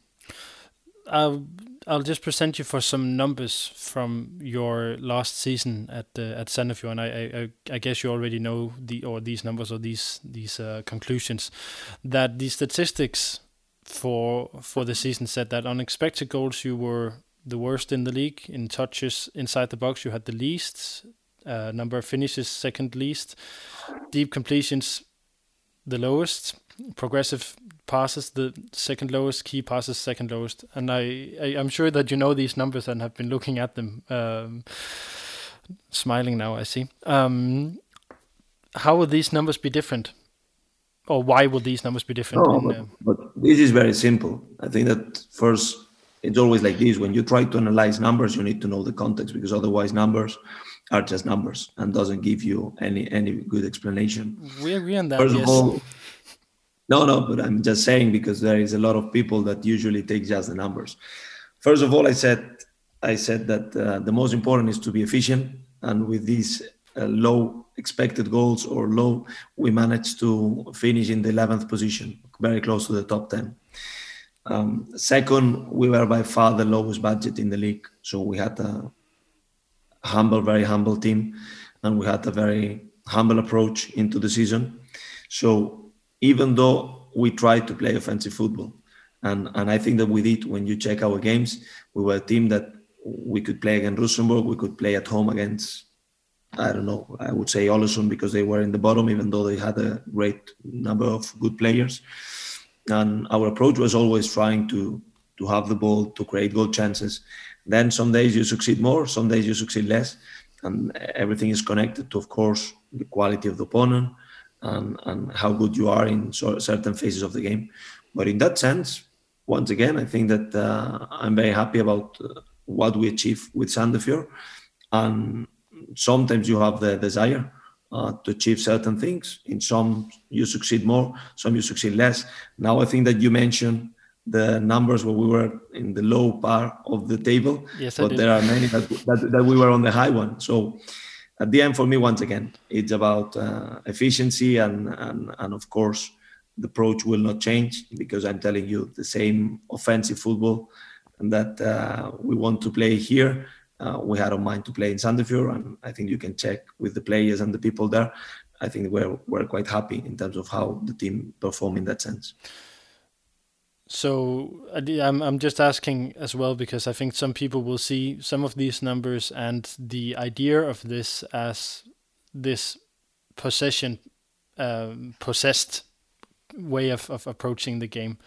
Uh, I'll just present you for some numbers from your last season at uh, at Sandefjord. I, I I guess you already know the or these numbers or these these uh, conclusions that the statistics for for the season said that on expected goals you were the worst in the league in touches inside the box. You had the least uh, number of finishes second least. Deep completions the lowest. Progressive passes the second lowest. Key passes second lowest. And I, I am sure that you know these numbers and have been looking at them um, smiling now I see. Um, how will these numbers be different or why will these numbers be different? No, in, uh... but, but, this is very simple. I think that first, it's always like this. When you try to analyze numbers, you need to know the context because otherwise, numbers are just numbers and doesn't give you any any good explanation. We agree on that. First yes. of all, no, no, but I'm just saying because there is a lot of people that usually take just the numbers. First of all, I said I said that uh, the most important is to be efficient, and with these uh, low expected goals or low, we managed to finish in the 11th position, very close to the top 10. Um, second, we were by far the lowest budget in the league. So we had a humble, very humble team, and we had a very humble approach into the season. So even though we tried to play offensive football, and, and I think that we did when you check our games, we were a team that we could play against Rosenborg, we could play at home against I don't know, I would say Ålesund because they were in the bottom, even though they had a great number of good players. And our approach was always trying to to have the ball, to create goal chances. Then some days you succeed more, some days you succeed less. and everything is connected to, of course, the quality of the opponent and, and how good you are in certain phases of the game. But in that sense, once again, I think that uh, I'm very happy about uh, what we achieve with Sandefjord. And sometimes you have the desire uh, to achieve certain things. In some, you succeed more, some you succeed less. Now, I think that you mentioned the numbers where we were in the low part of the table, yes, but there are many that, that, that, we were on the high one. So, at the end, for me, once again, it's about uh, efficiency and, and and of course the approach will not change because I'm telling you the same offensive football that uh, we want to play here. Uh, we had a mind to play in Sandefjord, and I think you can check with the players and the people there. I think we're we're quite happy in terms of how the team performed in that sense. So I'm I'm just asking as well because I think some people will see some of these numbers and the idea of this as this possession um, possessed way of, of approaching the game.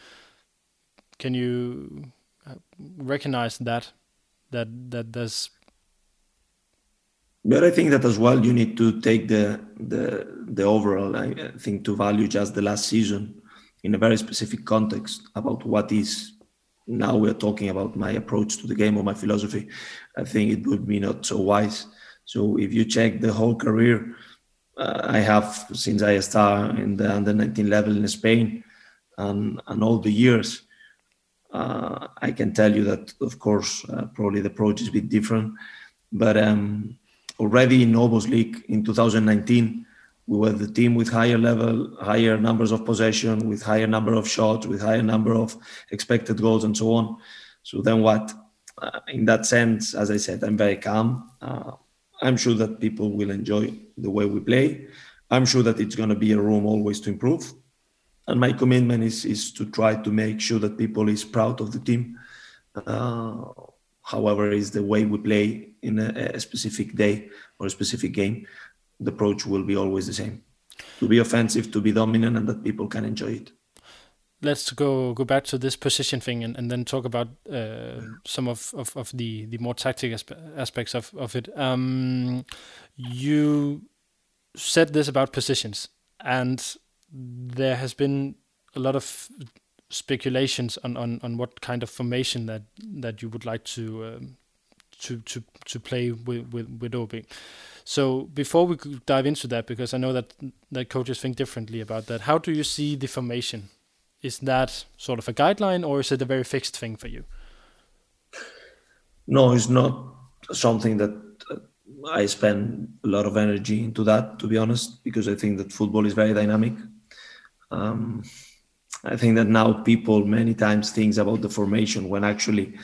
Can you uh, recognize that that that there's but I think that as well you need to take the the the overall I think to value just the last season in a very specific context about what is now we're talking about my approach to the game or my philosophy. I think it would be not so wise. So if you check the whole career, uh, I have since I started in the under 19 level in Spain and, and all the years, uh, I can tell you that, of course, uh, probably the approach is a bit different. But um, already in OBOS League in 2019, we were the team with higher level, higher numbers of possession, with higher number of shots, with higher number of expected goals, and so on. So then what? Uh, in that sense, as I said, I'm very calm. Uh, I'm sure that people will enjoy the way we play. I'm sure that it's going to be a room always to improve. And my commitment is, is to try to make sure that people is proud of the team. Uh, however, is the way we play in a, a specific day or a specific game, the approach will be always the same. To be offensive, to be dominant, and that people can enjoy it let's go go back to this position thing and, and then talk about uh, some of, of, of the, the more tactical aspe aspects of, of it. Um, you said this about positions, and there has been a lot of speculations on, on, on what kind of formation that, that you would like to um, to, to to play with with, with AaB. So before we dive into that, because I know that that coaches think differently about that, how do you see the formation is that sort of a guideline or is it a very fixed thing for you? No, it's not something that uh, I spend a lot of energy into that, to be honest, because I think that football is very dynamic. Um, I think that now people many times think about the formation when actually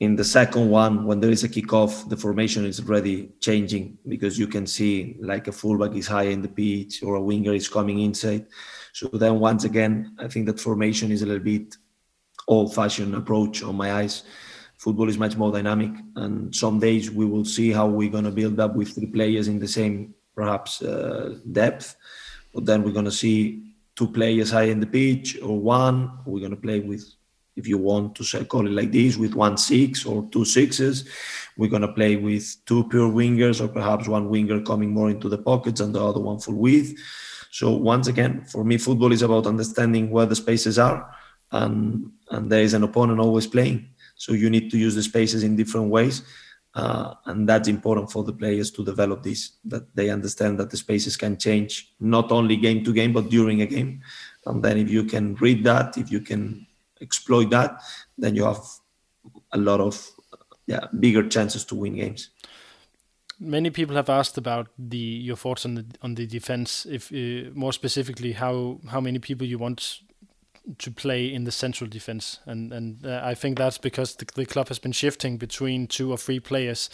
in the second one, when there is a kickoff, the formation is already changing because you can see like a fullback is high in the pitch or a winger is coming inside. So then once again, I think that formation is a little bit old-fashioned approach on my eyes. Football is much more dynamic, and some days we will see how we're going to build up with three players in the same perhaps uh, depth, but then we're going to see two players high in the pitch or one. We're going to play with, if you want to call it like this, with one six or two sixes. We're going to play with two pure wingers or perhaps one winger coming more into the pockets and the other one full width. So once again, for me, football is about understanding where the spaces are, and and there is an opponent always playing. So you need to use the spaces in different ways, uh, and that's important for the players to develop this. That they understand that the spaces can change not only game to game, but during a game. And then if you can read that, if you can exploit that, then you have a lot of yeah bigger chances to win games many people have asked about the your thoughts on the on the defense. If uh, more specifically, how how many people you want to play in the central defense, and and uh, I think that's because the, the club has been shifting between two or three players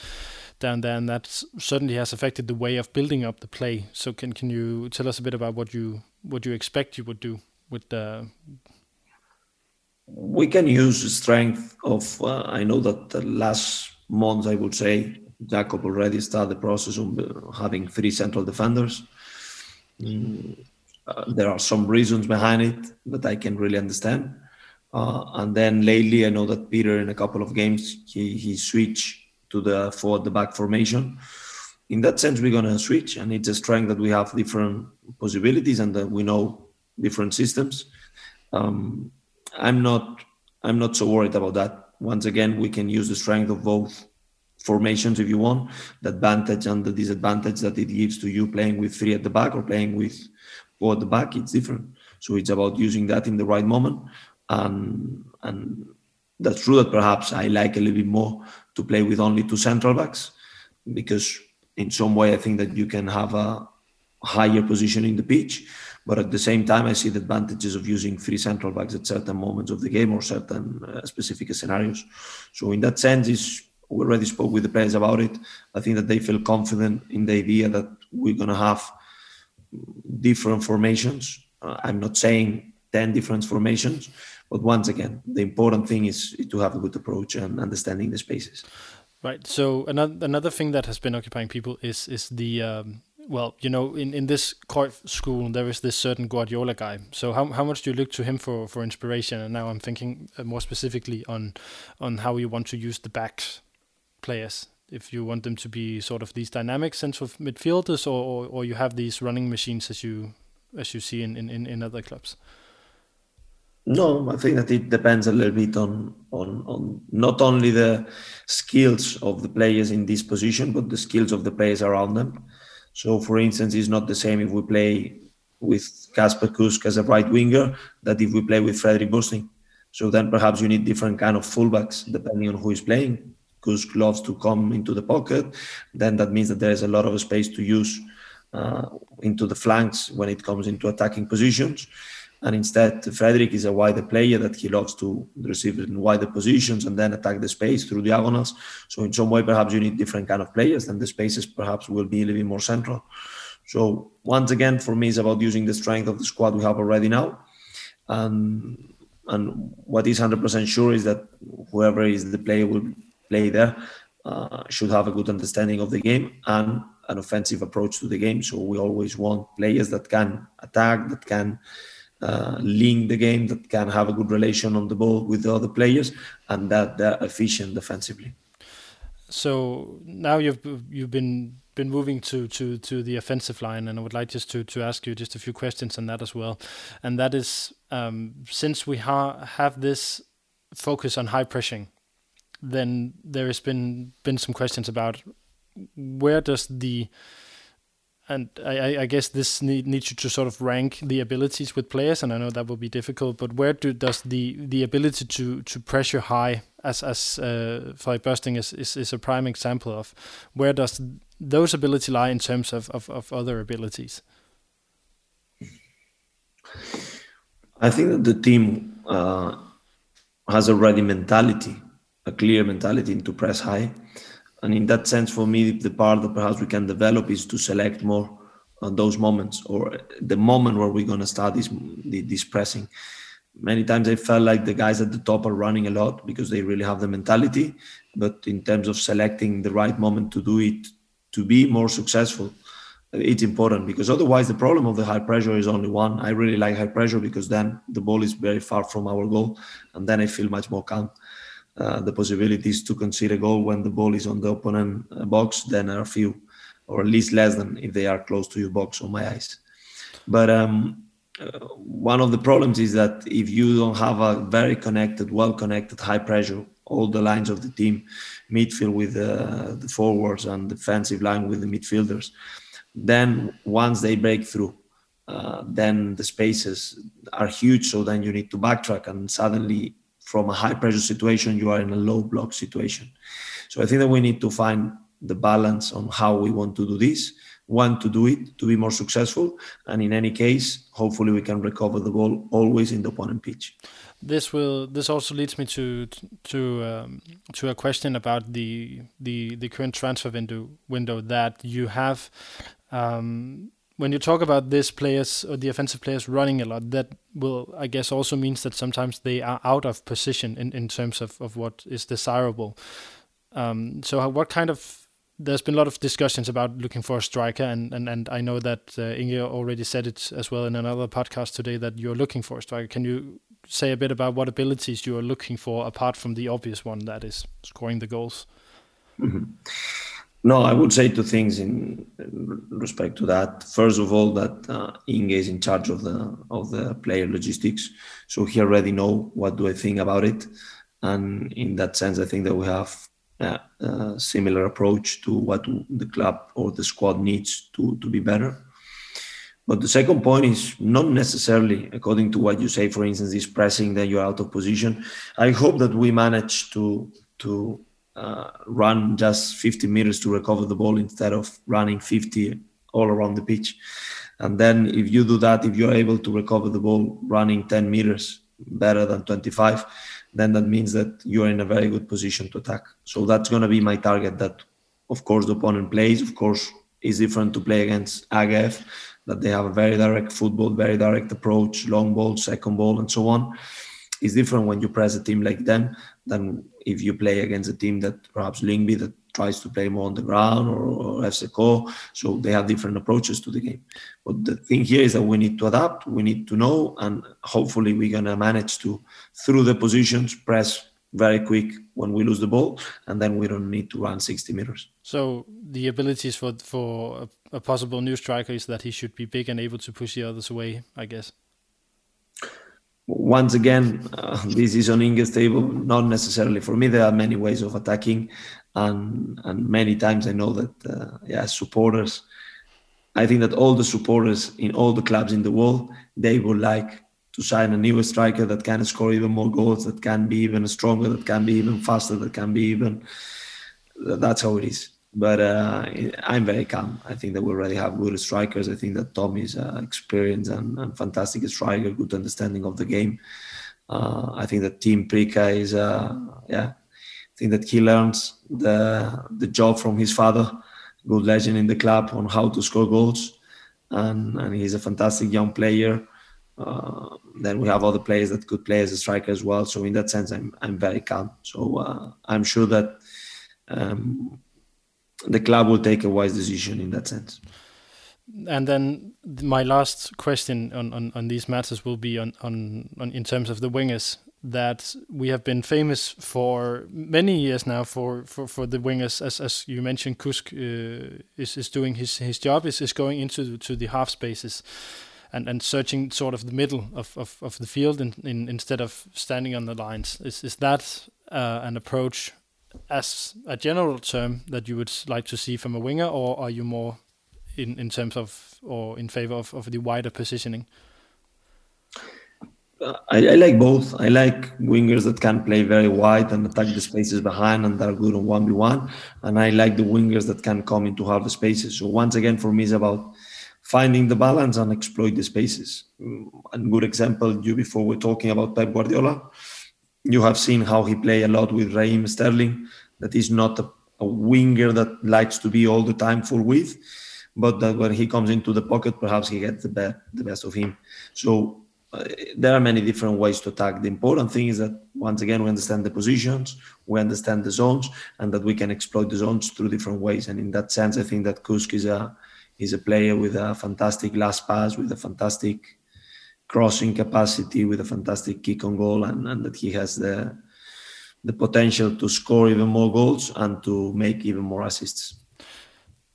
down there, and that certainly has affected the way of building up the play. So can can you tell us a bit about what you what you expect you would do with the we can use the strength of uh, i know that the last months i would say Jacob already started the process of having three central defenders. Mm, uh, there are some reasons behind it that I can really understand. Uh, and then lately, I know that Peter, in a couple of games, he, he switched to the forward the back formation. in that sense, we're gonna switch, and it's a strength that we have different possibilities and that we know different systems. Um, I'm not I'm not so worried about that. Once again, we can use the strength of both formations if you want, the advantage and the disadvantage that it gives to you playing with three at the back or playing with at the back. It's different. So it's about using that in the right moment. And and that's true that perhaps I like a little bit more to play with only two central backs because in some way I think that you can have a higher position in the pitch. But at the same time, I see the advantages of using three central backs at certain moments of the game or certain uh, specific scenarios. So in that sense, is we already spoke with the players about it. I think that they feel confident in the idea that we're going to have different formations. Uh, I'm not saying 10 different formations, but once again, the important thing is to have a good approach and understanding the spaces. Right. So another another thing that has been occupying people is is the um, well, you know, in, in this Cruyff school, there is this certain Guardiola guy. So how, how much do you look to him for, for inspiration? And now I'm thinking uh, more specifically on on how you want to use the backs players. If you want them to be sort of these dynamic central midfielders, or, or, or you have these running machines as you as you see in, in, in other clubs. No, I think that it depends a little bit on, on on not only the skills of the players in this position, but the skills of the players around them. So, for instance, it's not the same if we play with Kasper Kusk as a right winger that if we play with Frederik Børsting. So then perhaps you need different kind of fullbacks depending on who is playing. Kusk loves to come into the pocket. Then that means that there is a lot of space to use uh, into the flanks when it comes into attacking positions. And instead, Frederik is a wider player that he loves to receive in wider positions and then attack the space through diagonals. So in some way, perhaps you need different kind of players, and the spaces perhaps will be a little bit more central. So once again, for me, it's about using the strength of the squad we have already now. And and what is 100% sure is that whoever is the player will play there uh, should have a good understanding of the game and an offensive approach to the game. So we always want players that can attack, that can uh, link the game, that can have a good relation on the ball with the other players, and that they're efficient defensively. So now you've you've been been moving to, to, to the offensive line, and I would like just to, to ask you just a few questions on that as well. And that is, um, since we ha- have this focus on high pressing, then there has been been some questions about where does the and I, I guess this need, needs you to sort of rank the abilities with players, and I know that will be difficult. But where do, does the, the ability to, to pressure high, as as uh, fly Børsting is, is is a prime example of, where does those ability lie in terms of, of, of other abilities? I think that the team uh, has already mentality, a clear mentality to press high. And in that sense for me the part that perhaps we can develop is to select more on those moments or the moment where we're going to start this this pressing. Many times i felt like the guys at the top are running a lot because they really have the mentality but in terms of selecting the right moment to do it to be more successful it's important because otherwise the problem of the high pressure is only one. I really like high pressure because then the ball is very far from our goal and then i feel much more calm uh, the possibilities to concede a goal when the ball is on the opponent uh, box then are few, or at least less than if they are close to your box on my eyes. But um, uh, one of the problems is that if you don't have a very connected, well connected, high pressure, all the lines of the team, midfield with uh, the forwards and defensive line with the midfielders, then once they break through, uh, then the spaces are huge. So then you need to backtrack, and suddenly from a high pressure situation, you are in a low block situation. So I think that we need to find the balance on how we want to do this. Want to do it to be more successful, and in any case, hopefully we can recover the ball always in the opponent pitch. This will. This also leads me to to um, to a question about the the the current transfer window window that you have. Um, when you talk about this players or the offensive players running a lot, that will, I guess, also means that sometimes they are out of position in, in terms of, of what is desirable. Um, so, what kind of there's been a lot of discussions about looking for a striker, and, and, and I know that uh, Inge already said it as well in another podcast today that you're looking for a striker. Can you say a bit about what abilities you are looking for apart from the obvious one that is scoring the goals? Mm-hmm. No, I would say two things in respect to that. First of all, that uh, Inge is in charge of the of the player logistics, so he already know what do I think about it, and in that sense, I think that we have uh, a similar approach to what the club or the squad needs to to be better. But the second point is not necessarily according to what you say. For instance, this pressing that you're out of position. I hope that we manage to to uh, run just 50 meters to recover the ball instead of running 50 all around the pitch. And then if you do that, if you're able to recover the ball running 10 meters better than 25, then that means that you're in a very good position to attack. So that's going to be my target. That, of course, the opponent plays. Of course, is different to play against AGF, that they have a very direct football, very direct approach, long ball, second ball, and so on. It's different when you press a team like them than if you play against a team that perhaps Lyngby that tries to play more on the ground or, or FCK. So they have different approaches to the game. But the thing here is that we need to adapt, we need to know, and hopefully we're gonna manage to through the positions press very quick when we lose the ball, and then we don't need to run 60 meters. So the abilities for for a, a possible new striker is that he should be big and able to push the others away, I guess once again, uh, this is on Inge's table, not necessarily for me. There are many ways of attacking, and and many times I know that uh, yeah, supporters. I think that all the supporters in all the clubs in the world they would like to sign a new striker that can score even more goals, that can be even stronger, that can be even faster, that can be even. That's how it is but uh, I'm very calm. I think that we already have good strikers. I think that Tom is uh, experienced and, and, fantastic striker, good understanding of the game. Uh, I think that Tim Prica is, uh, yeah, I think that he learns the the job from his father, good legend in the club, on how to score goals, and, and he's a fantastic young player. Uh, then we have other players that could play as a striker as well. So in that sense, I'm I'm very calm. So uh, I'm sure that. Um, the club will take a wise decision in that sense. And then my last question on, on, on these matters will be on, on, on in terms of the wingers that we have been famous for many years now for, for, for the wingers as as you mentioned Kusk uh, is is doing his his job is, is going into to the half spaces and, and searching sort of the middle of, of, of the field in, in, instead of standing on the lines is is that uh, an approach as a general term that you would like to see from a winger, or are you more in, in terms of or in favor of, of the wider positioning? Uh, I, I, like both. I like wingers that can play very wide and attack the spaces behind and are good on 1v1. And I like the wingers that can come into half the spaces. So, once again, for me, it's about finding the balance and exploit the spaces. Mm, a good example, you before we're talking about Pep Guardiola you have seen how he play a lot with Raheem Sterling. That is not a, a winger that likes to be all the time full width, but that when he comes into the pocket, perhaps he gets the best, the best of him. So uh, there are many different ways to attack. The important thing is that once again we understand the positions, we understand the zones, and that we can exploit the zones through different ways. And in that sense, I think that Kusk is a is a player with a fantastic last pass, with a fantastic crossing capacity with a fantastic kick on goal and, and that he has the the potential to score even more goals and to make even more assists.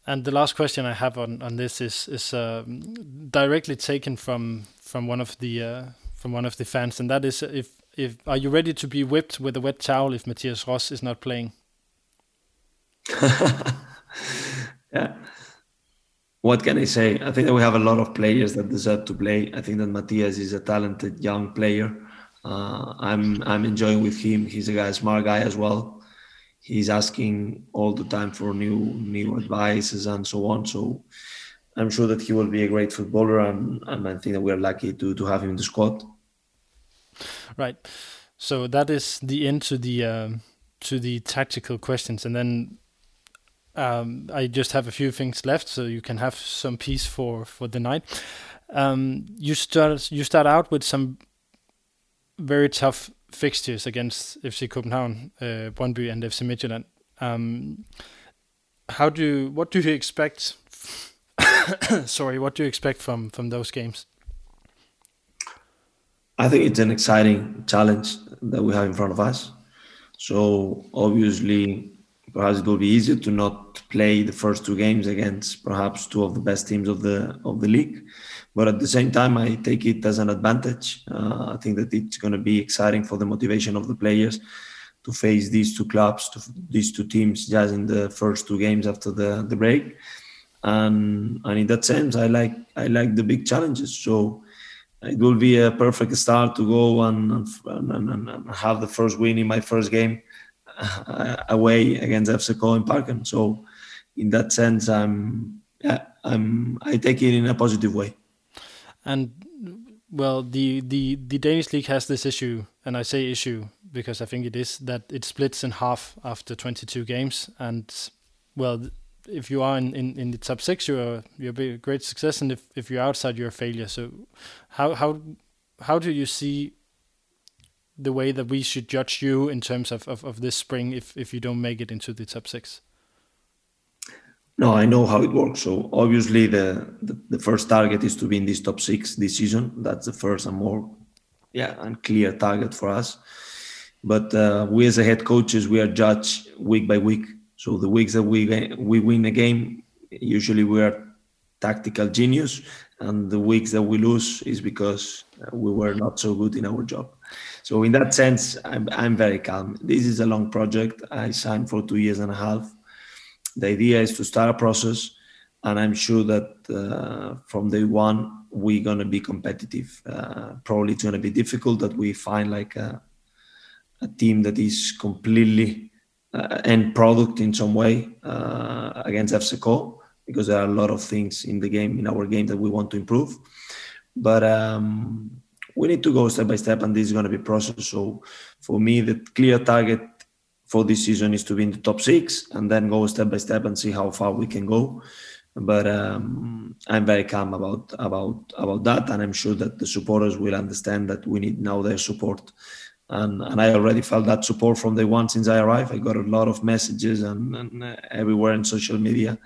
And the last question I have on, on this is is uh, directly taken from from one of the uh, from one of the fans, and that is if if are you ready to be whipped with a wet towel if Mathias Ross is not playing? yeah, what can I say? I think that we have a lot of players that deserve to play. I think that Mathias is a talented young player. Uh, I'm I'm enjoying with him. He's a guy, smart guy as well. He's asking all the time for new new advices and so on. So I'm sure that he will be a great footballer, and, and I think that we're lucky to to have him in the squad. Right. So that is the end to the um, to the tactical questions, and then um, I just have a few things left, so you can have some peace for for the night. Um, you start you start out with some very tough fixtures against FC Copenhagen, uh, Brøndby, and FC Midtjylland. Um, how do you, what do you expect? sorry, what do you expect from from those games? I think it's an exciting challenge that we have in front of us. So obviously perhaps it will be easier to not play the first two games against perhaps two of the best teams of the of the league. But at the same time, I take it as an advantage. Uh, I think that it's going to be exciting for the motivation of the players to face these two clubs, to these two teams, just in the first two games after the, the break. And and in that sense, I like I like the big challenges. So it will be a perfect start to go and, and, and, and have the first win in my first game Uh, away against FC Co in Parken. So in that sense, I'm yeah, I'm I take it in a positive way. And well, the the the Danish league has this issue, and I say issue because I think it is that it splits in half after 22 games, and well, if you are in, in, in the top six, you're you're a great success, and if, if you're outside, you're a failure. So, how how how do you see the way that we should judge you in terms of, of, of this spring if if you don't make it into the top six? No, I know how it works. So obviously, the, the, the first target is to be in this top six this season. That's the first and more, yeah, and clear target for us. But uh, we as a head coaches, we are judged week by week. So the weeks that we we win a game, usually we are tactical genius, and the weeks that we lose is because we were not so good in our job. So in that sense, I'm I'm very calm. This is a long project. I signed for two years and a half the idea is to start a process, and I'm sure that uh, from day one we're gonna be competitive. Uh, probably it's gonna be difficult that we find like a, a team that is completely uh, end product in some way uh, against FC Co because there are a lot of things in the game in our game that we want to improve. But um, we need to go step by step, and this is going to be process. So for me, the clear target for this season is to be in the top six and then go step by step and see how far we can go. But um, I'm very calm about about about that, and I'm sure that the supporters will understand that we need now their support. And, and I already felt that support from day one since I arrived. I got a lot of messages and, and uh, everywhere in social media.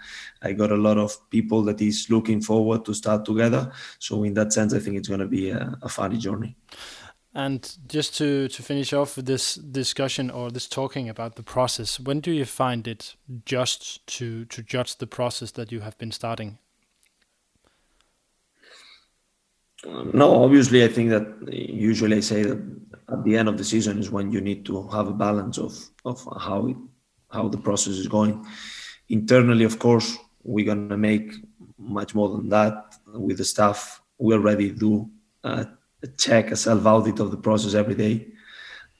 I got a lot of people that is looking forward to start together. So in that sense, I think it's going to be a, a funny journey. And just to, to finish off this discussion or this talking about the process, when do you find it just to, to judge the process that you have been starting? No, obviously, I think that usually I say that at the end of the season is when you need to have a balance of, of how it, how the process is going. Internally, of course, we're gonna make much more than that with the staff. We already do uh, check a self audit of the process every day.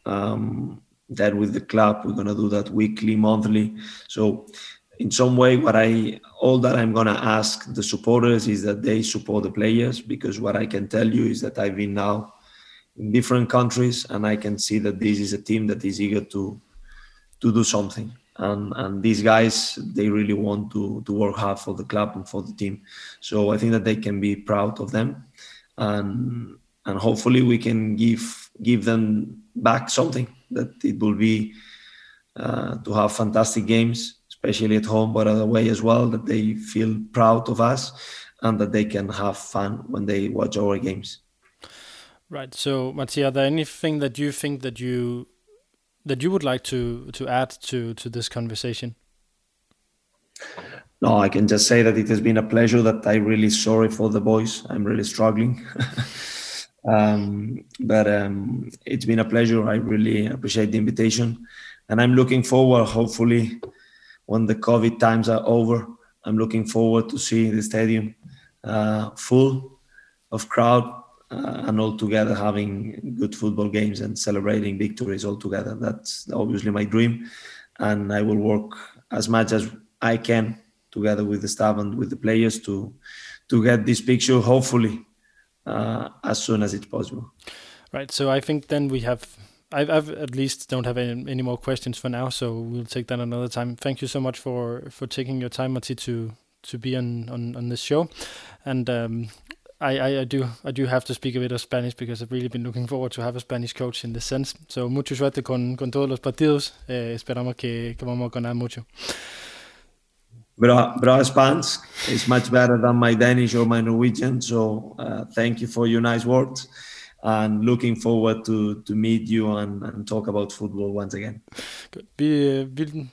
Um, that with the club, we're gonna do that weekly, monthly. So in some way, what I all that I'm gonna ask the supporters is that they support the players because what I can tell you is that I've been now in different countries and I can see that this is a team that is eager to to do something. And, and these guys they really want to to work hard for the club and for the team. So i think that they can be proud of them. And and hopefully we can give give them back something that it will be uh, to have fantastic games, especially at home, but away as well. That they feel proud of us and that they can have fun when they watch our games. Right. So, Martí, are there anything that you think that you that you would like to to add to to this conversation? No, I can just say that it has been a pleasure. That I'm really sorry for the boys. I'm really struggling. Um, but um, it's been a pleasure. I really appreciate the invitation, and I'm looking forward. Hopefully, when the COVID times are over, I'm looking forward to seeing the stadium uh, full of crowd uh, and all together having good football games and celebrating victories all together. That's obviously my dream, and I will work as much as I can together with the staff and with the players to to get this picture. Hopefully uh, as soon as it's possible. Right. So I think then we have. I've, I've at least don't have any, any more questions for now, so we'll take that another time. Thank you so much for for taking your time, Mati, to to be on on, on this show, and um, I, I, I, do I do have to speak a bit of Spanish because I've really been looking forward to have a Spanish coach in this sense. So mucho suerte con, con todos los partidos. Eh, esperamos que, que vamos a ganar mucho. Bra, bra Spanish is much better than my Danish or my Norwegian. So uh, thank you for your nice words and looking forward to to meet you and, and talk about football once again. Good. Vi, vi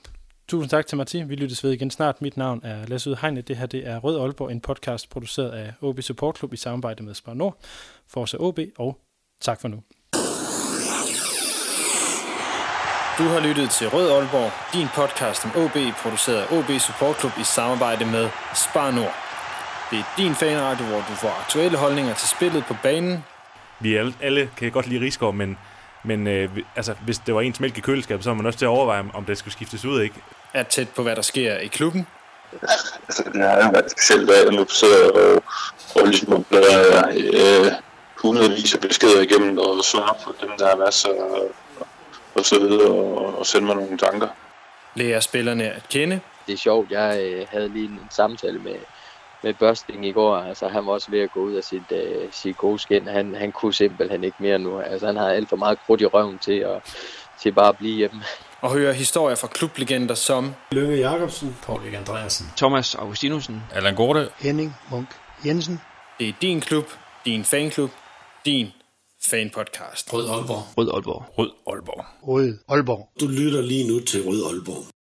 Tusind tak til Martin. Vi lyttes ved igen snart. Mit navn er Lasse Ud Heine. Det her det er Rød Aalborg, en podcast produceret af OB Support Club i samarbejde med Spar Nord, Forza OB, og tak for nu. Du har lyttet til Rød Aalborg, din podcast om OB, produceret af OB Support Club i samarbejde med Spar Nord. Det er din fanradio, hvor du får aktuelle holdninger til spillet på banen. Vi alle, alle kan godt lide Rigsgaard, men, men øh, altså, hvis det var ens mælk i køleskabet, så var man også til at overveje, om det skulle skiftes ud, ikke? Er tæt på, hvad der sker i klubben. Altså, det har jo været specielt, at nu sidder og, og ligesom bliver øh, hundredvis af beskeder igennem og svare på dem, der har været så og så videre, og, og sende mig nogle tanker. Lærer spillerne at kende. Det er sjovt, jeg øh, havde lige en samtale med, med Børsting i går. Altså, han var også ved at gå ud af sit, øh, sit gode skin. Han, han kunne simpelthen ikke mere nu. Altså, han har alt for meget krudt i røven til at, til bare at blive hjemme. Og høre historier fra klublegender som Lønge Jacobsen. Paul Andreasen. Thomas Augustinusen. Allan Gorte. Henning Munk Jensen. Det er din klub, din fanklub, din fanpodcast. Rød Aalborg. Rød Aalborg. Rød Aalborg. Rød Aalborg. Du lytter lige nu til Rød Aalborg.